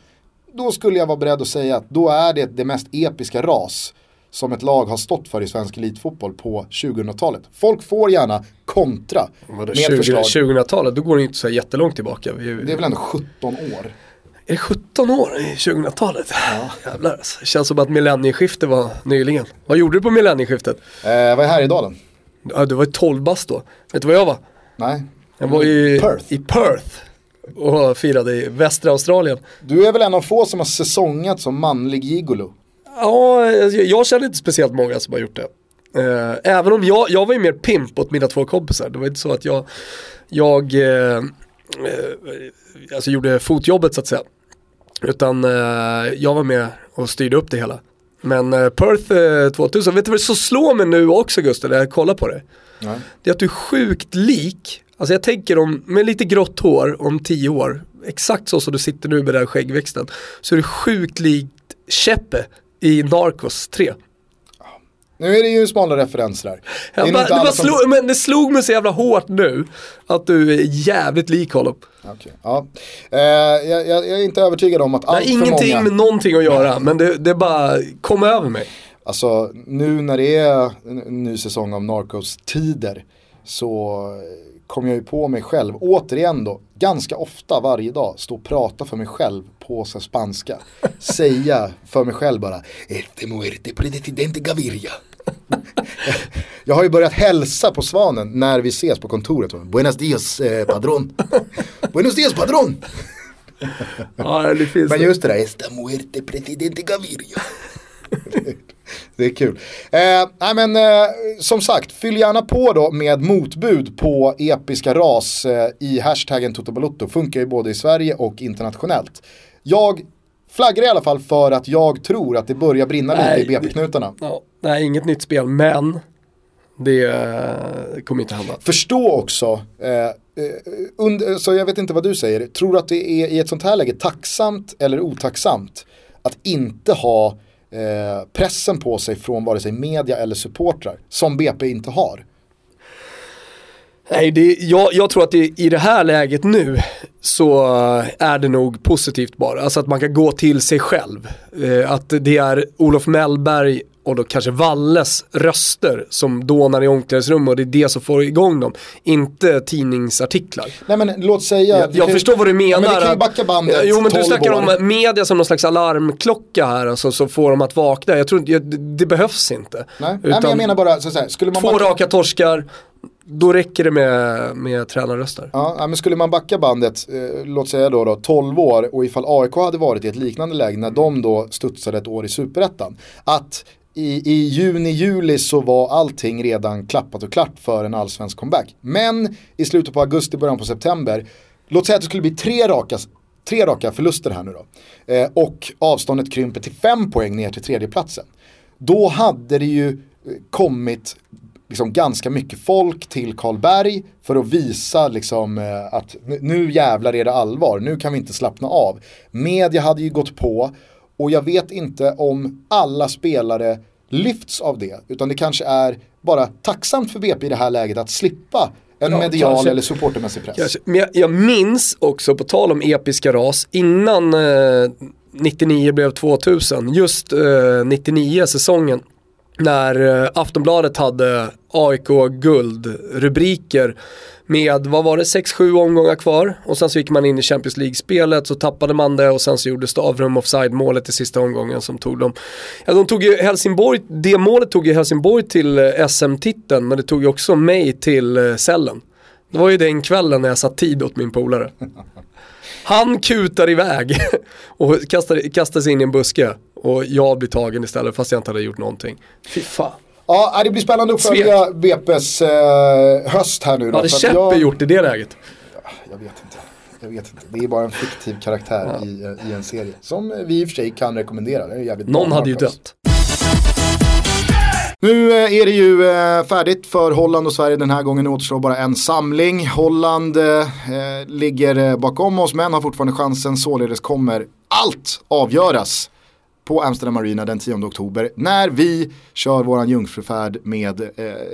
S3: då skulle jag vara beredd att säga att då är det det mest episka ras som ett lag har stått för i svensk elitfotboll på 2000-talet. Folk får gärna kontra med
S4: 20,
S3: förslag.
S4: 2000-talet, då går det inte så jättelångt tillbaka. Vi,
S3: Det är väl ändå 17 år?
S4: Är det 17 år i 2000-talet? Jävlar alltså. Det känns som att millennieskiftet var nyligen. Vad gjorde du på millennieskiftet?
S3: Eh, vad är Härjedalen?
S4: Ja, du var ju 12 bast då. Vet du vad jag var?
S3: Nej.
S4: Jag var i
S3: Perth.
S4: i Perth och firade i västra Australien.
S3: Du är väl en av få som har säsongat som manlig gigolo?
S4: Ja, jag, jag känner inte speciellt många som har gjort det. Eh, även om jag, jag var ju mer pimp åt mina två kompisar. Det var inte så att jag, jag eh, eh, alltså gjorde fotjobbet så att säga. Utan eh, jag var med och styrde upp det hela. Men eh, Perth eh, 2000, vet du vad som slår mig nu också Gustav när jag kollar på det?
S3: Nej.
S4: Det är att du är sjukt lik, alltså jag tänker om, med lite grått hår om tio år, exakt så som du sitter nu med den här skäggväxten, så är du sjukt likt Chepe i Narcos 3.
S3: Nu är det ju smala referenser här. Det är
S4: bara,
S3: inte
S4: det,
S3: alla som-
S4: slog, men det slog mig så jävla hårt nu att du är jävligt lik honom.
S3: Okej, ja. eh, jag, jag, är inte övertygad om att
S4: Det har
S3: allt för
S4: ingenting
S3: många...
S4: med någonting att göra, men det, det bara kom över mig.
S3: Alltså nu när det är en ny säsong av Narcos-tider så kommer jag ju på mig själv, återigen då, ganska ofta varje dag stå och prata för mig själv på så spanska. Säga för mig själv bara, este muerte presidente Gaviria. Jag har ju börjat hälsa på Svanen när vi ses på kontoret. Buenos dias eh, padron. Buenos dias padron.
S4: Ja, det finns
S3: Men just det där, esta muerte presidente Gaviria. det är kul. Eh, nej men eh, som sagt, fyll gärna på då med motbud på episka ras eh, i hashtaggen Totobalotto. Funkar ju både i Sverige och internationellt. Jag flaggar i alla fall för att jag tror att det börjar brinna
S4: Nej,
S3: lite i BP-knutarna.
S4: Ja, nej, inget nytt spel, men det eh, kommer inte hända.
S3: Förstå också, eh, eh, under, så jag vet inte vad du säger, tror du att det är i ett sånt här läge tacksamt eller otacksamt att inte ha eh, pressen på sig från vare sig media eller supportrar, som BP inte har?
S4: Nej, det, jag, jag tror att det, i det här läget nu så är det nog positivt bara. Alltså att man kan gå till sig själv. Eh, att det är Olof Mellberg och då kanske Valles röster som dånar i omklädningsrum och det är det som får igång dem. Inte tidningsartiklar.
S3: Nej men låt säga...
S4: Jag, jag
S3: ju-
S4: förstår vad du menar.
S3: Ja, men kan ju backa bandet
S4: Jo men du
S3: 12
S4: snackar
S3: år.
S4: om media som någon slags alarmklocka här, alltså, så får de att vakna. Jag tror det, det behövs inte.
S3: Nej, Nej men jag menar bara, så, så här, skulle man
S4: två
S3: backa,
S4: raka torskar, då räcker det med, med tränarröster.
S3: Ja, men skulle man backa bandet, eh, låt säga då, då 12 år och ifall AIK hade varit i ett liknande läge när de då studsade ett år i superettan. Att i, i juni, juli så var allting redan klappat och klart för en allsvensk comeback. Men i slutet på augusti, början på september, låt säga att det skulle bli tre raka, tre raka förluster här nu då. Eh, och avståndet krymper till fem poäng ner till tredjeplatsen. Då hade det ju eh, kommit liksom ganska mycket folk till Karlberg för att visa liksom, eh, att nu- nu jävlar är det allvar, nu kan vi inte slappna av. Media hade ju gått på och jag vet inte om alla spelare lyfts av det, utan det kanske är bara tacksamt för BP i det här läget att slippa en
S4: Ja,
S3: medial
S4: kanske.
S3: eller supportermässig press.
S4: Kanske. Men jag, jag minns också, på tal om episka ras, innan eh, 99 blev 2000, just eh, 99 säsongen, när eh, Aftonbladet hade AIK guldrubriker med, vad var det, 6-7 omgångar kvar och sen så gick man in i Champions League-spelet så tappade man det och sen så gjorde Stavrum offside-målet i sista omgången som tog dem. Ja, de tog ju Helsingborg, det målet tog ju Helsingborg till eh, SM-titeln men det tog ju också mig till eh, cellen. Det var ju den kvällen när jag satt tid åt min polare. Han kutar iväg och kastar, kastar sig in i en buske och jag blir tagen istället fast jag inte hade gjort någonting. Fy fan.
S3: Ja, det blir spännande att följa BP's eh, höst här nu. då,
S4: hade Cheppe
S3: jag-
S4: gjort i det läget?
S3: Jag vet inte. Jag vet inte. Det är bara en fiktiv karaktär i, eh, i en serie. Som vi i och för sig kan rekommendera. Det är jävligt
S4: Någon hade ju dött.
S3: Nu eh, är det ju eh, färdigt för Holland och Sverige den här gången. återstår bara en samling. Holland eh, eh, ligger eh, bakom oss men har fortfarande chansen. Således kommer allt avgöras på Amsterdam Arena den 10 oktober när vi kör våran jungfrufärd med eh,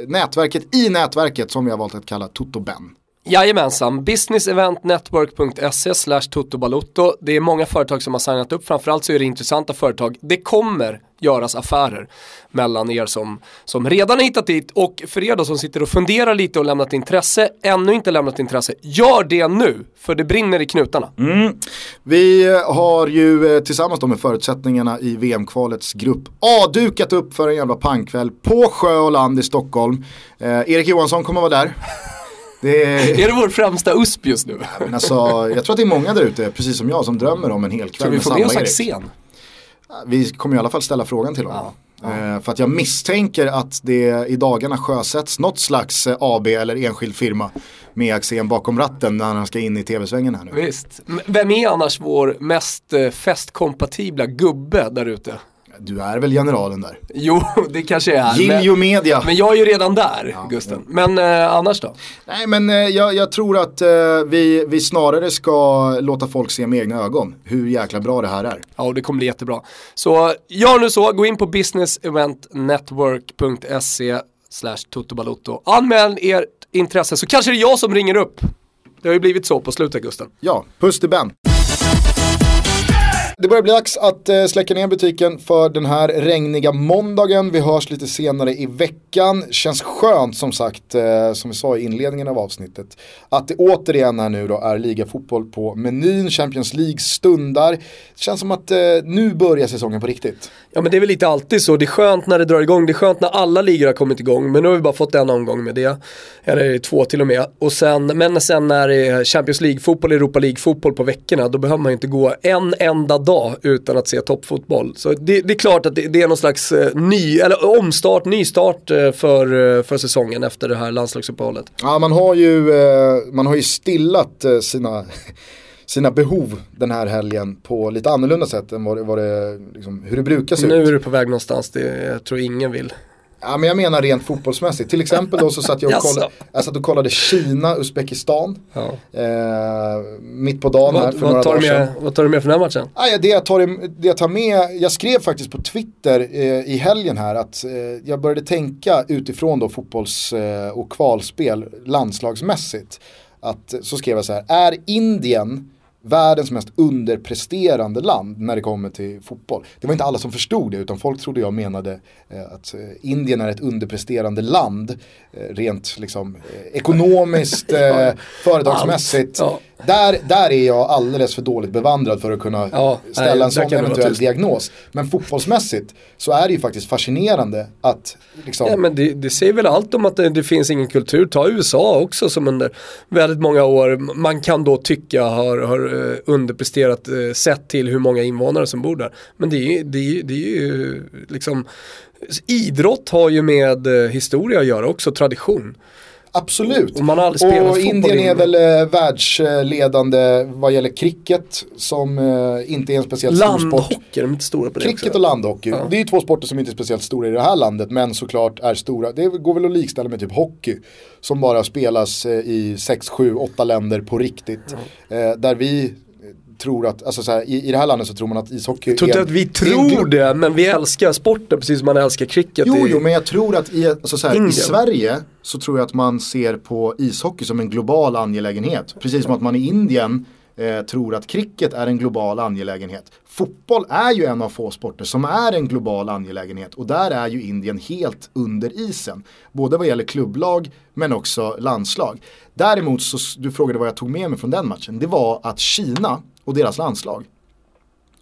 S3: nätverket i nätverket som vi har valt att kalla Toto Ben.
S4: Jajamensan, businesseventnetwork.se slash totobalotto. Det är många företag som har signat upp, framförallt så är det intressanta företag. Det kommer göras affärer mellan er som, som redan har hittat dit och för er då som sitter och funderar lite och lämnat intresse, ännu inte lämnat intresse, gör det nu, för det brinner i knutarna. Mm.
S3: Vi har ju eh, tillsammans då med förutsättningarna i VM-kvalets grupp A dukat upp för en jävla pangkväll på sjö och land i Stockholm. Eh, Erik Johansson kommer vara där. Det är,
S4: Är det vår främsta USP just nu?
S3: men alltså, jag tror att det är många där ute, precis som jag, som drömmer om en hel kväll
S4: vi
S3: med samma
S4: med oss
S3: Erik.
S4: Axén?
S3: Vi kommer i alla fall ställa frågan till honom. Eh, för att jag misstänker att det i dagarna sjösätts något slags eh, AB eller enskild firma med Axén bakom ratten när han ska in i tv-svängen här nu.
S4: Visst. Vem är annars vår mest eh, festkompatibla gubbe där ute?
S3: Du är väl generalen där?
S4: Jo, det kanske är.
S3: Giljo Media.
S4: men jag är ju redan där, Gusten. Men eh, annars då?
S3: Nej men eh, jag, jag tror att eh, vi, vi snarare ska låta folk se med egna ögon hur jäkla bra det här är.
S4: Ja, och det kommer bli jättebra. Så gör nu så, gå in på businesseventnetwork.se slash totobalotto. Anmäl ert intresse så kanske det är jag som ringer upp. Det har ju blivit så på slutet, Gusten.
S3: Ja, puss till Ben. Det börjar bli dags att eh, släcka ner butiken för den här regniga måndagen. Vi hörs lite senare i veckan. Känns skönt som sagt, eh, som vi sa i inledningen av avsnittet, att det återigen här nu då är ligafotboll på menyn. Champions League stundar. Känns som att eh, nu börjar säsongen på riktigt.
S4: Ja men det är väl lite alltid så, det är skönt när det drar igång, det är skönt när alla ligor har kommit igång, men nu har vi bara fått en omgång med det, eller två till och med. Och sen, men sen när det är Champions League-fotboll, Europa League-fotboll på veckorna, då behöver man ju inte gå en enda dag utan att se toppfotboll. Så det, det är klart att det, det är någon slags eh, ny, eller omstart, nystart eh, för, eh, för säsongen efter det här landslagsuppehållet.
S3: Ja, man har ju, man har ju stillat sina, sina behov den här helgen på lite annorlunda sätt än vad det, vad det, liksom, hur det brukar se
S4: Nu
S3: ut.
S4: är du på väg någonstans, det jag tror ingen vill.
S3: Ja, men jag menar rent fotbollsmässigt. Till exempel då så satt jag och kollade, jag satt och kollade Kina, Uzbekistan.
S4: Ja.
S3: Eh, mitt på dagen här
S4: Vad,
S3: för några dagar sedan.
S4: vad tar du med för den här matchen?
S3: Ah, ja, det, jag tar, det jag tar med, jag skrev faktiskt på Twitter eh, i helgen här att eh, jag började tänka utifrån då fotbolls eh, och kvalspel landslagsmässigt. Att, så skrev jag så här, är Indien världens mest underpresterande land när det kommer till fotboll? Det var inte alla som förstod det utan folk trodde jag menade eh, att eh, Indien är ett underpresterande land eh, rent liksom ekonomiskt, eh, företagsmässigt.
S4: Ja.
S3: Där, där är jag alldeles för dåligt bevandrad för att kunna
S4: Ja,
S3: ställa
S4: nej,
S3: en sån eventuell diagnos. Men fotbollsmässigt så är det ju faktiskt fascinerande att liksom,
S4: Ja, men det, det säger väl allt om att det, det finns ingen kultur. Ta USA också som under väldigt många år man kan då tycka har, har eh, underpresterat eh, sett till hur många invånare som bor där. Men det är ju, det är, ju- det är ju liksom Idrott har ju med eh, historia att göra också, tradition
S3: absolut.
S4: Och man har aldrig spelat
S3: Och Indien är väl eh, världsledande vad gäller cricket som eh, inte är en speciellt stor sport.
S4: Landhockey, de är inte stora på det
S3: Cricket
S4: också.
S3: och landhockey, det är ju två sporter som inte är speciellt stora i det här landet men såklart är stora. Det går väl att likställa med typ hockey som bara spelas eh, i 6, 7, 8 länder på riktigt. Eh, där vi tror att, alltså så här, i, i det här landet så tror man att ishockey
S4: Jag tror inte att vi tror det, men vi älskar sporten precis som man älskar cricket.
S3: Jo, jo, men jag tror att i, alltså så här, i. Sverige så tror jag att man ser på ishockey som en global angelägenhet. Precis som att man i Indien eh, tror att cricket är en global angelägenhet. Fotboll är ju en av få sporter som är en global angelägenhet och där är ju Indien helt under isen. Både vad gäller klubblag men också landslag. Däremot så, du frågade vad jag tog med mig från den matchen, det var att Kina och deras landslag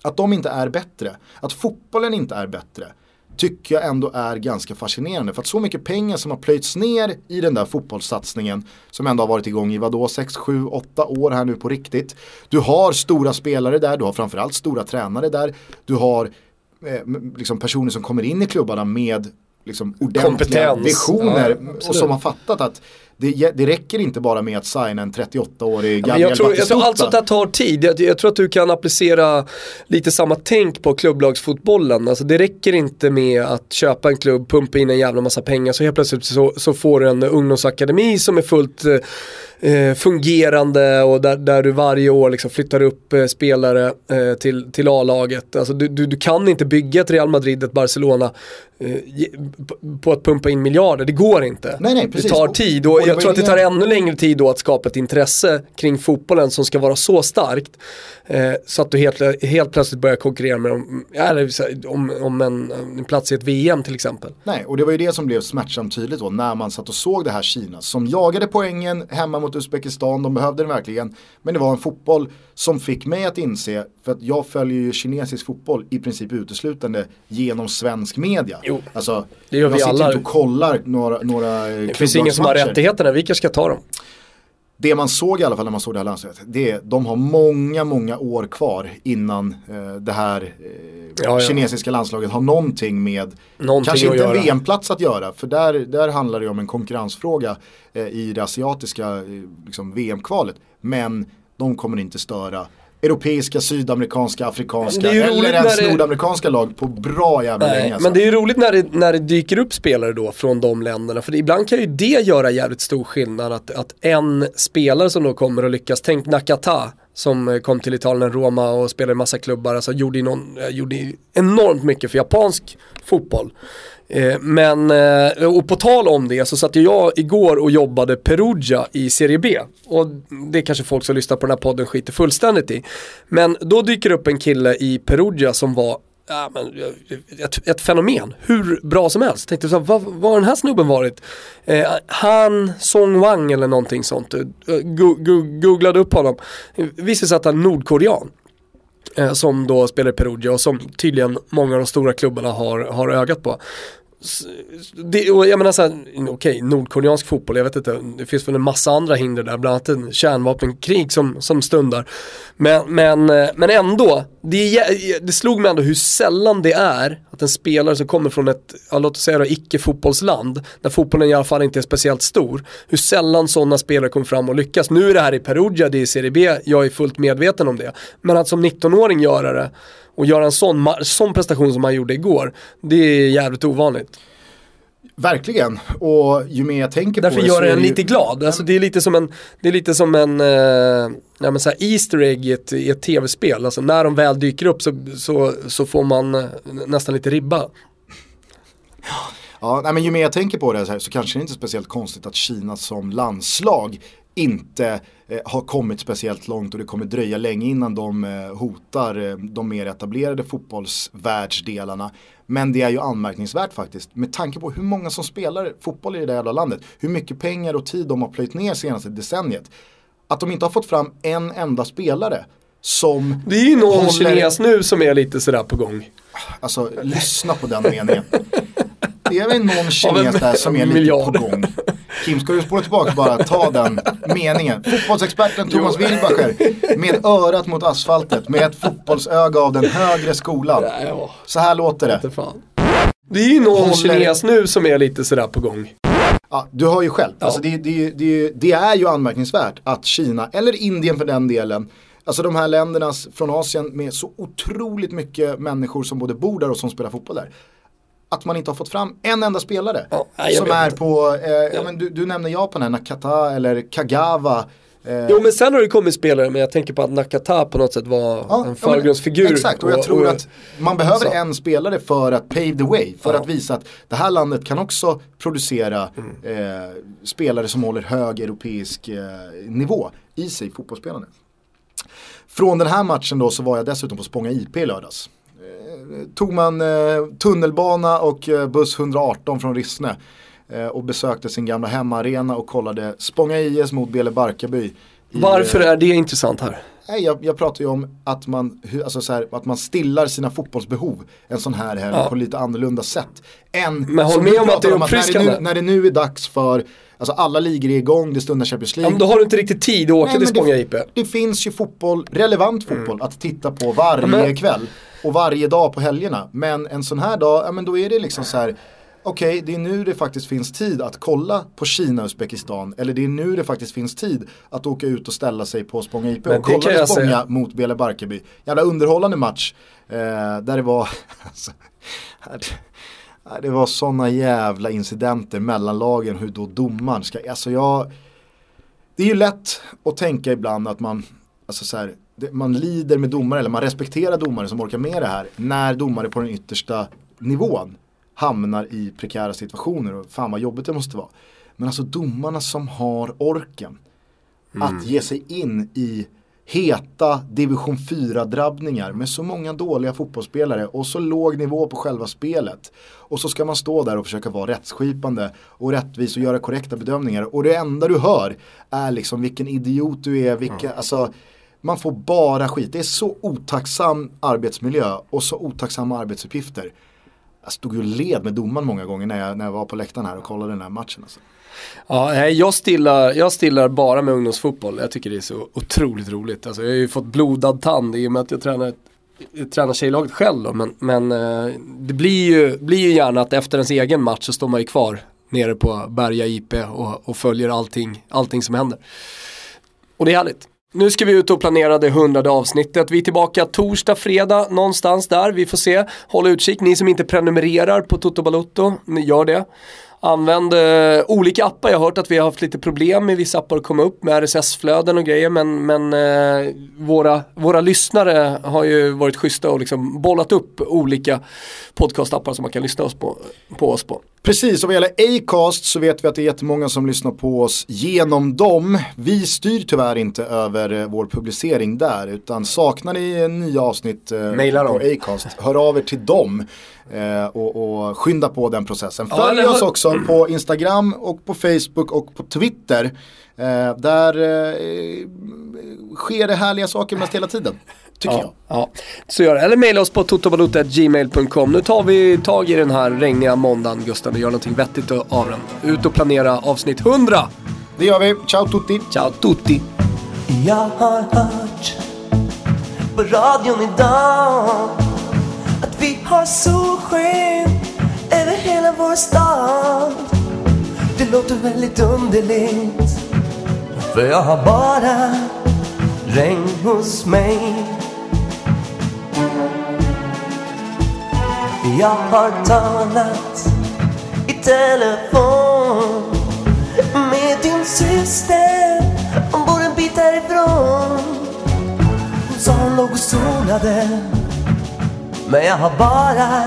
S3: att de inte är bättre, att fotbollen inte är bättre tycker jag ändå är ganska fascinerande. För att så mycket pengar som har plöjts ner i den där fotbollssatsningen som ändå har varit igång i vadå, 6, 7, 8 år här nu på riktigt. Du har stora spelare där, du har framförallt stora tränare där, du har eh, liksom personer som kommer in i klubbarna med liksom ordentliga
S4: Kompetens.
S3: visioner
S4: Ja,
S3: och som har fattat att det, det räcker inte bara med att signa en 38-årig
S4: Men
S3: Gabriel
S4: jag, tror, jag tror allt sånt där tar tid. Jag, jag tror att du kan applicera lite samma tänk på klubblagsfotbollen. Alltså det räcker inte med att köpa en klubb, pumpa in en jävla massa pengar så helt plötsligt så, så får du en ungdomsakademi som är fullt eh, fungerande och där, där du varje år liksom flyttar upp eh, spelare eh, till, till A-laget. Alltså du, du, du kan inte bygga ett Real Madrid, ett Barcelona eh, på- att pumpa in miljarder. Det går inte.
S3: Nej, nej,
S4: det tar tid och,
S3: och
S4: jag tror att det tar ännu längre tid då att skapa ett intresse kring fotbollen som ska vara så starkt. Eh, så att du helt, helt plötsligt börjar konkurrera med här, om, om en, en plats i ett VM till exempel.
S3: Nej, och det var ju det som blev smärtsamt tydligt då när man satt och såg det här Kina som jagade poängen hemma mot Uzbekistan, de behövde den verkligen. Men det var en fotboll som fick mig att inse, för att jag följer ju kinesisk fotboll i princip uteslutande genom svensk media.
S4: Jo,
S3: alltså,
S4: det gör
S3: jag
S4: vi
S3: sitter
S4: alla.
S3: inte och kollar några, några
S4: Det finns ingen som har rättigheterna, vi kanske ska ta dem.
S3: Det man såg i alla fall när man såg det här landslaget, det är de har många, många år kvar innan eh, det här eh,
S4: Ja, ja.
S3: kinesiska landslaget har någonting med,
S4: Någonting
S3: kanske inte en. VM-plats att göra, för där, där handlar det ju om en konkurrensfråga eh, i det asiatiska eh, liksom VM-kvalet. Men de kommer inte störa europeiska, sydamerikanska, afrikanska eller ens
S4: det-
S3: nordamerikanska lag på bra jävla länge. Alltså.
S4: men det är ju roligt när det, när det dyker upp spelare då från de länderna. För ibland kan ju det göra jävligt stor skillnad. Att, att en spelare som då kommer att lyckas, tänk Nakata som kom till Italien, Roma och spelade i massa klubbar. Alltså gjorde, någon, eh, gjorde enormt mycket för japansk fotboll. Eh, men, eh, och på tal om det så satt jag igår och jobbade Perugia i Serie B. Och det kanske folk som lyssnar på den här podden skiter fullständigt i. Men då dyker upp en kille i Perugia som var ja, men, eh, ett, ett fenomen, hur bra som helst. Tänkte så här, vad, vad har den här snubben varit? Eh, han Song Wang eller någonting sånt. Go, go, googlade upp honom. Visste sig att han är nordkorean. Eh, som då spelar i Perugia och som tydligen många av de stora klubbarna har, har ögat på. Det, och jag menar såhär, okej, nordkoreansk fotboll, jag vet inte, det finns väl en massa andra hinder där, bland annat en kärnvapenkrig som, som stundar. Men, men, eh, men ändå, det, är det slog mig ändå hur sällan det är att en spelare som kommer från ett, ja, låt oss säga icke-fotbollsland, där fotbollen i alla fall inte är speciellt stor, hur sällan sådana spelare kommer fram och lyckas. Nu är det här i Perugia, det är i Serie B, jag är fullt medveten om det. Men att som 19-åring göra det och göra en sån, sån prestation som han gjorde igår, det är jävligt ovanligt.
S3: Verkligen, och ju mer jag tänker
S4: Därför
S3: på det
S4: gör
S3: så
S4: det
S3: är
S4: en
S3: det ju-
S4: lite glad. Alltså det är lite som en, det är lite som en eh, ja, men så här Easter egg i ett, ett tv-spel. Alltså när de väl dyker upp så, så, så får man eh, nästan lite ribba.
S3: Ja, nej, men ju mer jag tänker på det så, här, så kanske det inte är speciellt konstigt att Kina som landslag inte eh, har kommit speciellt långt och det kommer dröja länge innan de eh, hotar eh, de mer etablerade fotbollsvärldsdelarna. Men det är ju anmärkningsvärt faktiskt med tanke på hur många som spelar fotboll i det där jävla landet. Hur mycket pengar och tid de har plöjt ner senaste decenniet. Att de inte har fått fram en enda spelare som
S4: Det är ju någon
S3: håller-
S4: kines nu som är lite sådär på gång.
S3: Alltså lyssna på den meningen. Det är väl någon kines där som är lite
S4: miljard.
S3: på gång. Kim, ska du spola tillbaka bara ta den meningen? Fotbollsexperten Thomas Wilbacher med örat mot asfaltet med ett fotbollsöga av den högre skolan. Så här låter det.
S4: Det är ju någon
S3: Håller-
S4: kines nu som är lite sådär på gång.
S3: Ja, du hör ju själv. Alltså det, det, det, det är ju anmärkningsvärt att Kina, eller Indien för den delen, alltså de här länderna från Asien med så otroligt mycket människor som både bor där och som spelar fotboll där. Att man inte har fått fram en enda spelare
S4: Ja, jag
S3: som är
S4: inte.
S3: på, eh, ja, men du, du nämner Japan här, Nakata eller Kagawa. Eh,
S4: Jo men sen har det kommit spelare, men jag tänker på att Nakata på något sätt var
S3: Ja,
S4: en
S3: ja,
S4: förgrundsfigur.
S3: Exakt, och jag tror att man behöver
S4: så.
S3: en spelare för att pave the way. För
S4: Ja.
S3: att visa att det här landet kan också producera
S4: Mm.
S3: eh, spelare som håller hög europeisk eh, nivå i sig fotbollsspelande. Från den här matchen då så var jag dessutom på Spånga IP i lördags. Eh, tog man eh, tunnelbana och eh, buss 118 från Rissne. Och besökte sin gamla hemmaarena och kollade Spånga IS mot Bele Barkarby. i,
S4: Varför är det intressant här?
S3: Nej, jag, jag pratar ju om att man, alltså så här, att man stillar sina fotbollsbehov en sån här helg
S4: Ja.
S3: på lite annorlunda sätt. Än,
S4: Men håll med om att det är
S3: när,
S4: uppfriskande.
S3: nu, när det nu är dags för, alltså alla ligor är igång, det stundar Champions
S4: Ja,
S3: League.
S4: men då har du inte riktigt tid att åka
S3: Nej,
S4: till Spånga IP.
S3: det finns ju fotboll, relevant fotboll att titta på varje
S4: Ja, men-
S3: kväll och varje dag på helgerna. Men en sån här dag, ja men då är det liksom så här Okej, det är nu det faktiskt finns tid att kolla på Kina och Uzbekistan. Eller det är nu det faktiskt finns tid att åka ut och ställa sig på Spånga IP och kolla Spånga mot Bele Barkarby. Jävla underhållande match. Eh, där det var, alltså, det var sådana jävla incidenter mellan lagen hur då domaren ska, alltså jag det är ju lätt att tänka ibland att man, alltså så här, man lider med domare eller man respekterar domare som orkar med det här när domare på den yttersta nivån hamnar i prekära situationer och fan vad jobbigt det måste vara. Men alltså domarna som har orken
S4: Mm.
S3: att ge sig in i heta division 4-drabbningar med så många dåliga fotbollsspelare och så låg nivå på själva spelet. Och så ska man stå där och försöka vara rättsskipande och rättvis och göra korrekta bedömningar. Och det enda du hör är liksom vilken idiot du är, vilka, alltså man får bara skit. Det är så otacksam arbetsmiljö och så otacksamma arbetsuppgifter. Jag stod ju led med domaren många gånger när jag, när jag var på läktaren här och kollade den här matchen. Alltså.
S4: Ja, jag stillar, jag stillar bara med ungdomsfotboll. Jag tycker det är så otroligt roligt. Alltså, jag har ju fått blodad tand i och med att jag tränar, jag tränar tjejlaget själv då. Men, men eh, det blir ju, blir ju gärna att efter ens egen match så står man ju kvar nere på Berga IP och, och följer allting, allting som händer. Och det är härligt. Nu ska vi ut och planera det hundrade avsnittet. Vi är tillbaka torsdag, fredag, någonstans där. Vi får se. Håll utkik. Ni som inte prenumererar på Toto Balotto, ni gör det. Använd eh, olika appar. Jag har hört att vi har haft lite problem med vissa appar att komma upp med RSS-flöden och grejer. Men, men eh, våra, våra lyssnare har ju varit schyssta och liksom bollat upp olika podcastappar som man kan lyssna oss på, på oss på.
S3: Precis, och vad gäller Acast så vet vi att det är jättemånga som lyssnar på oss genom dem. Vi styr tyvärr inte över eh, vår publicering där, utan saknar ni nya avsnitt eh, på. Acast, hör av er till dem eh, och, och skynda på den processen.
S4: Ja,
S3: Följ oss också på Instagram och på Facebook och på Twitter. Eh, där eh, sker det härliga saker mest hela tiden, tycker jag.
S4: Ja, ja, så gör det. Eller mejla oss på totobalota.gmail.com. Nu tar vi tag i den här regniga måndagen Gustav och gör någonting vettigt av den. Ut och planera avsnitt 100.
S3: Det gör vi, ciao tutti!
S4: Ciao tutti!
S6: Jag har hört på radion idag vi har solsken över hela vår stad. Det låter väldigt underligt för jag har bara regn hos mig. Jag har talat i telefon med din syster Hon bor en bit härifrån Hon sa hon låg och solade men jag har bara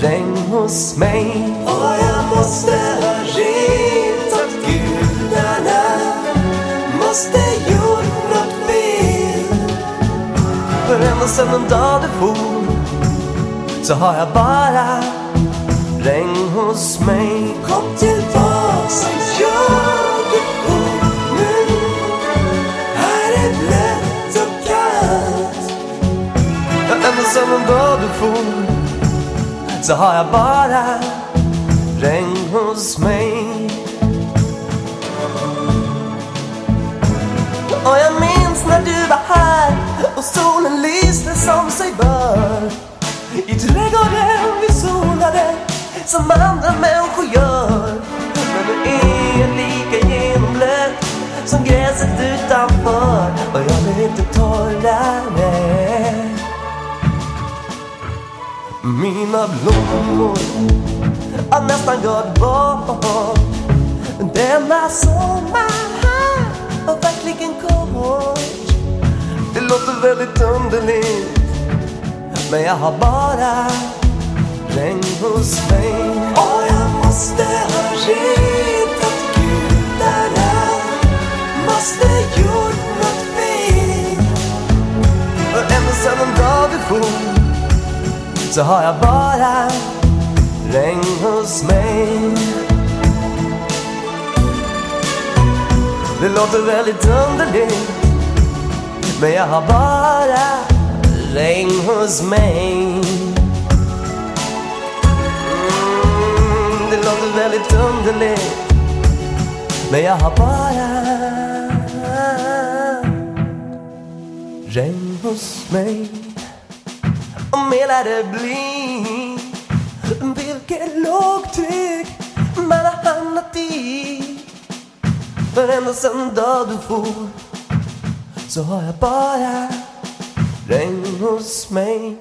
S6: regn hos mig. Och jag måste ha ringt åt gudarna. Måste gjort något fel. För ända sedan den dag du for Så har jag bara regn hos mig. Kom tillbaks, jag är fort Ända sen den dag du for Så har jag bara regn hos mig. Och jag minns när du var här och solen lyste som sig bör. I trädgården vi solade som andra människor gör. Men nu är jag lika genomblöt som gräset utanför. Och jag blir inte torrare mina blommor har nästan gått bort. Denna sommar här var verkligen kort Det låter väldigt underligt men jag har bara regn hos mig. Och jag måste ha ritat gudarna Måste gjort något fel. För ända sedan den dag du for. Så har jag bara regn hos mig Det låter väldigt underligt Men jag har bara regn hos mig mm, Det låter väldigt underligt Men jag har bara regn hos mig och mer det bli. Vilket lågtryck man har hamnat i. För ända sen dag du for Så har jag bara regn hos mig.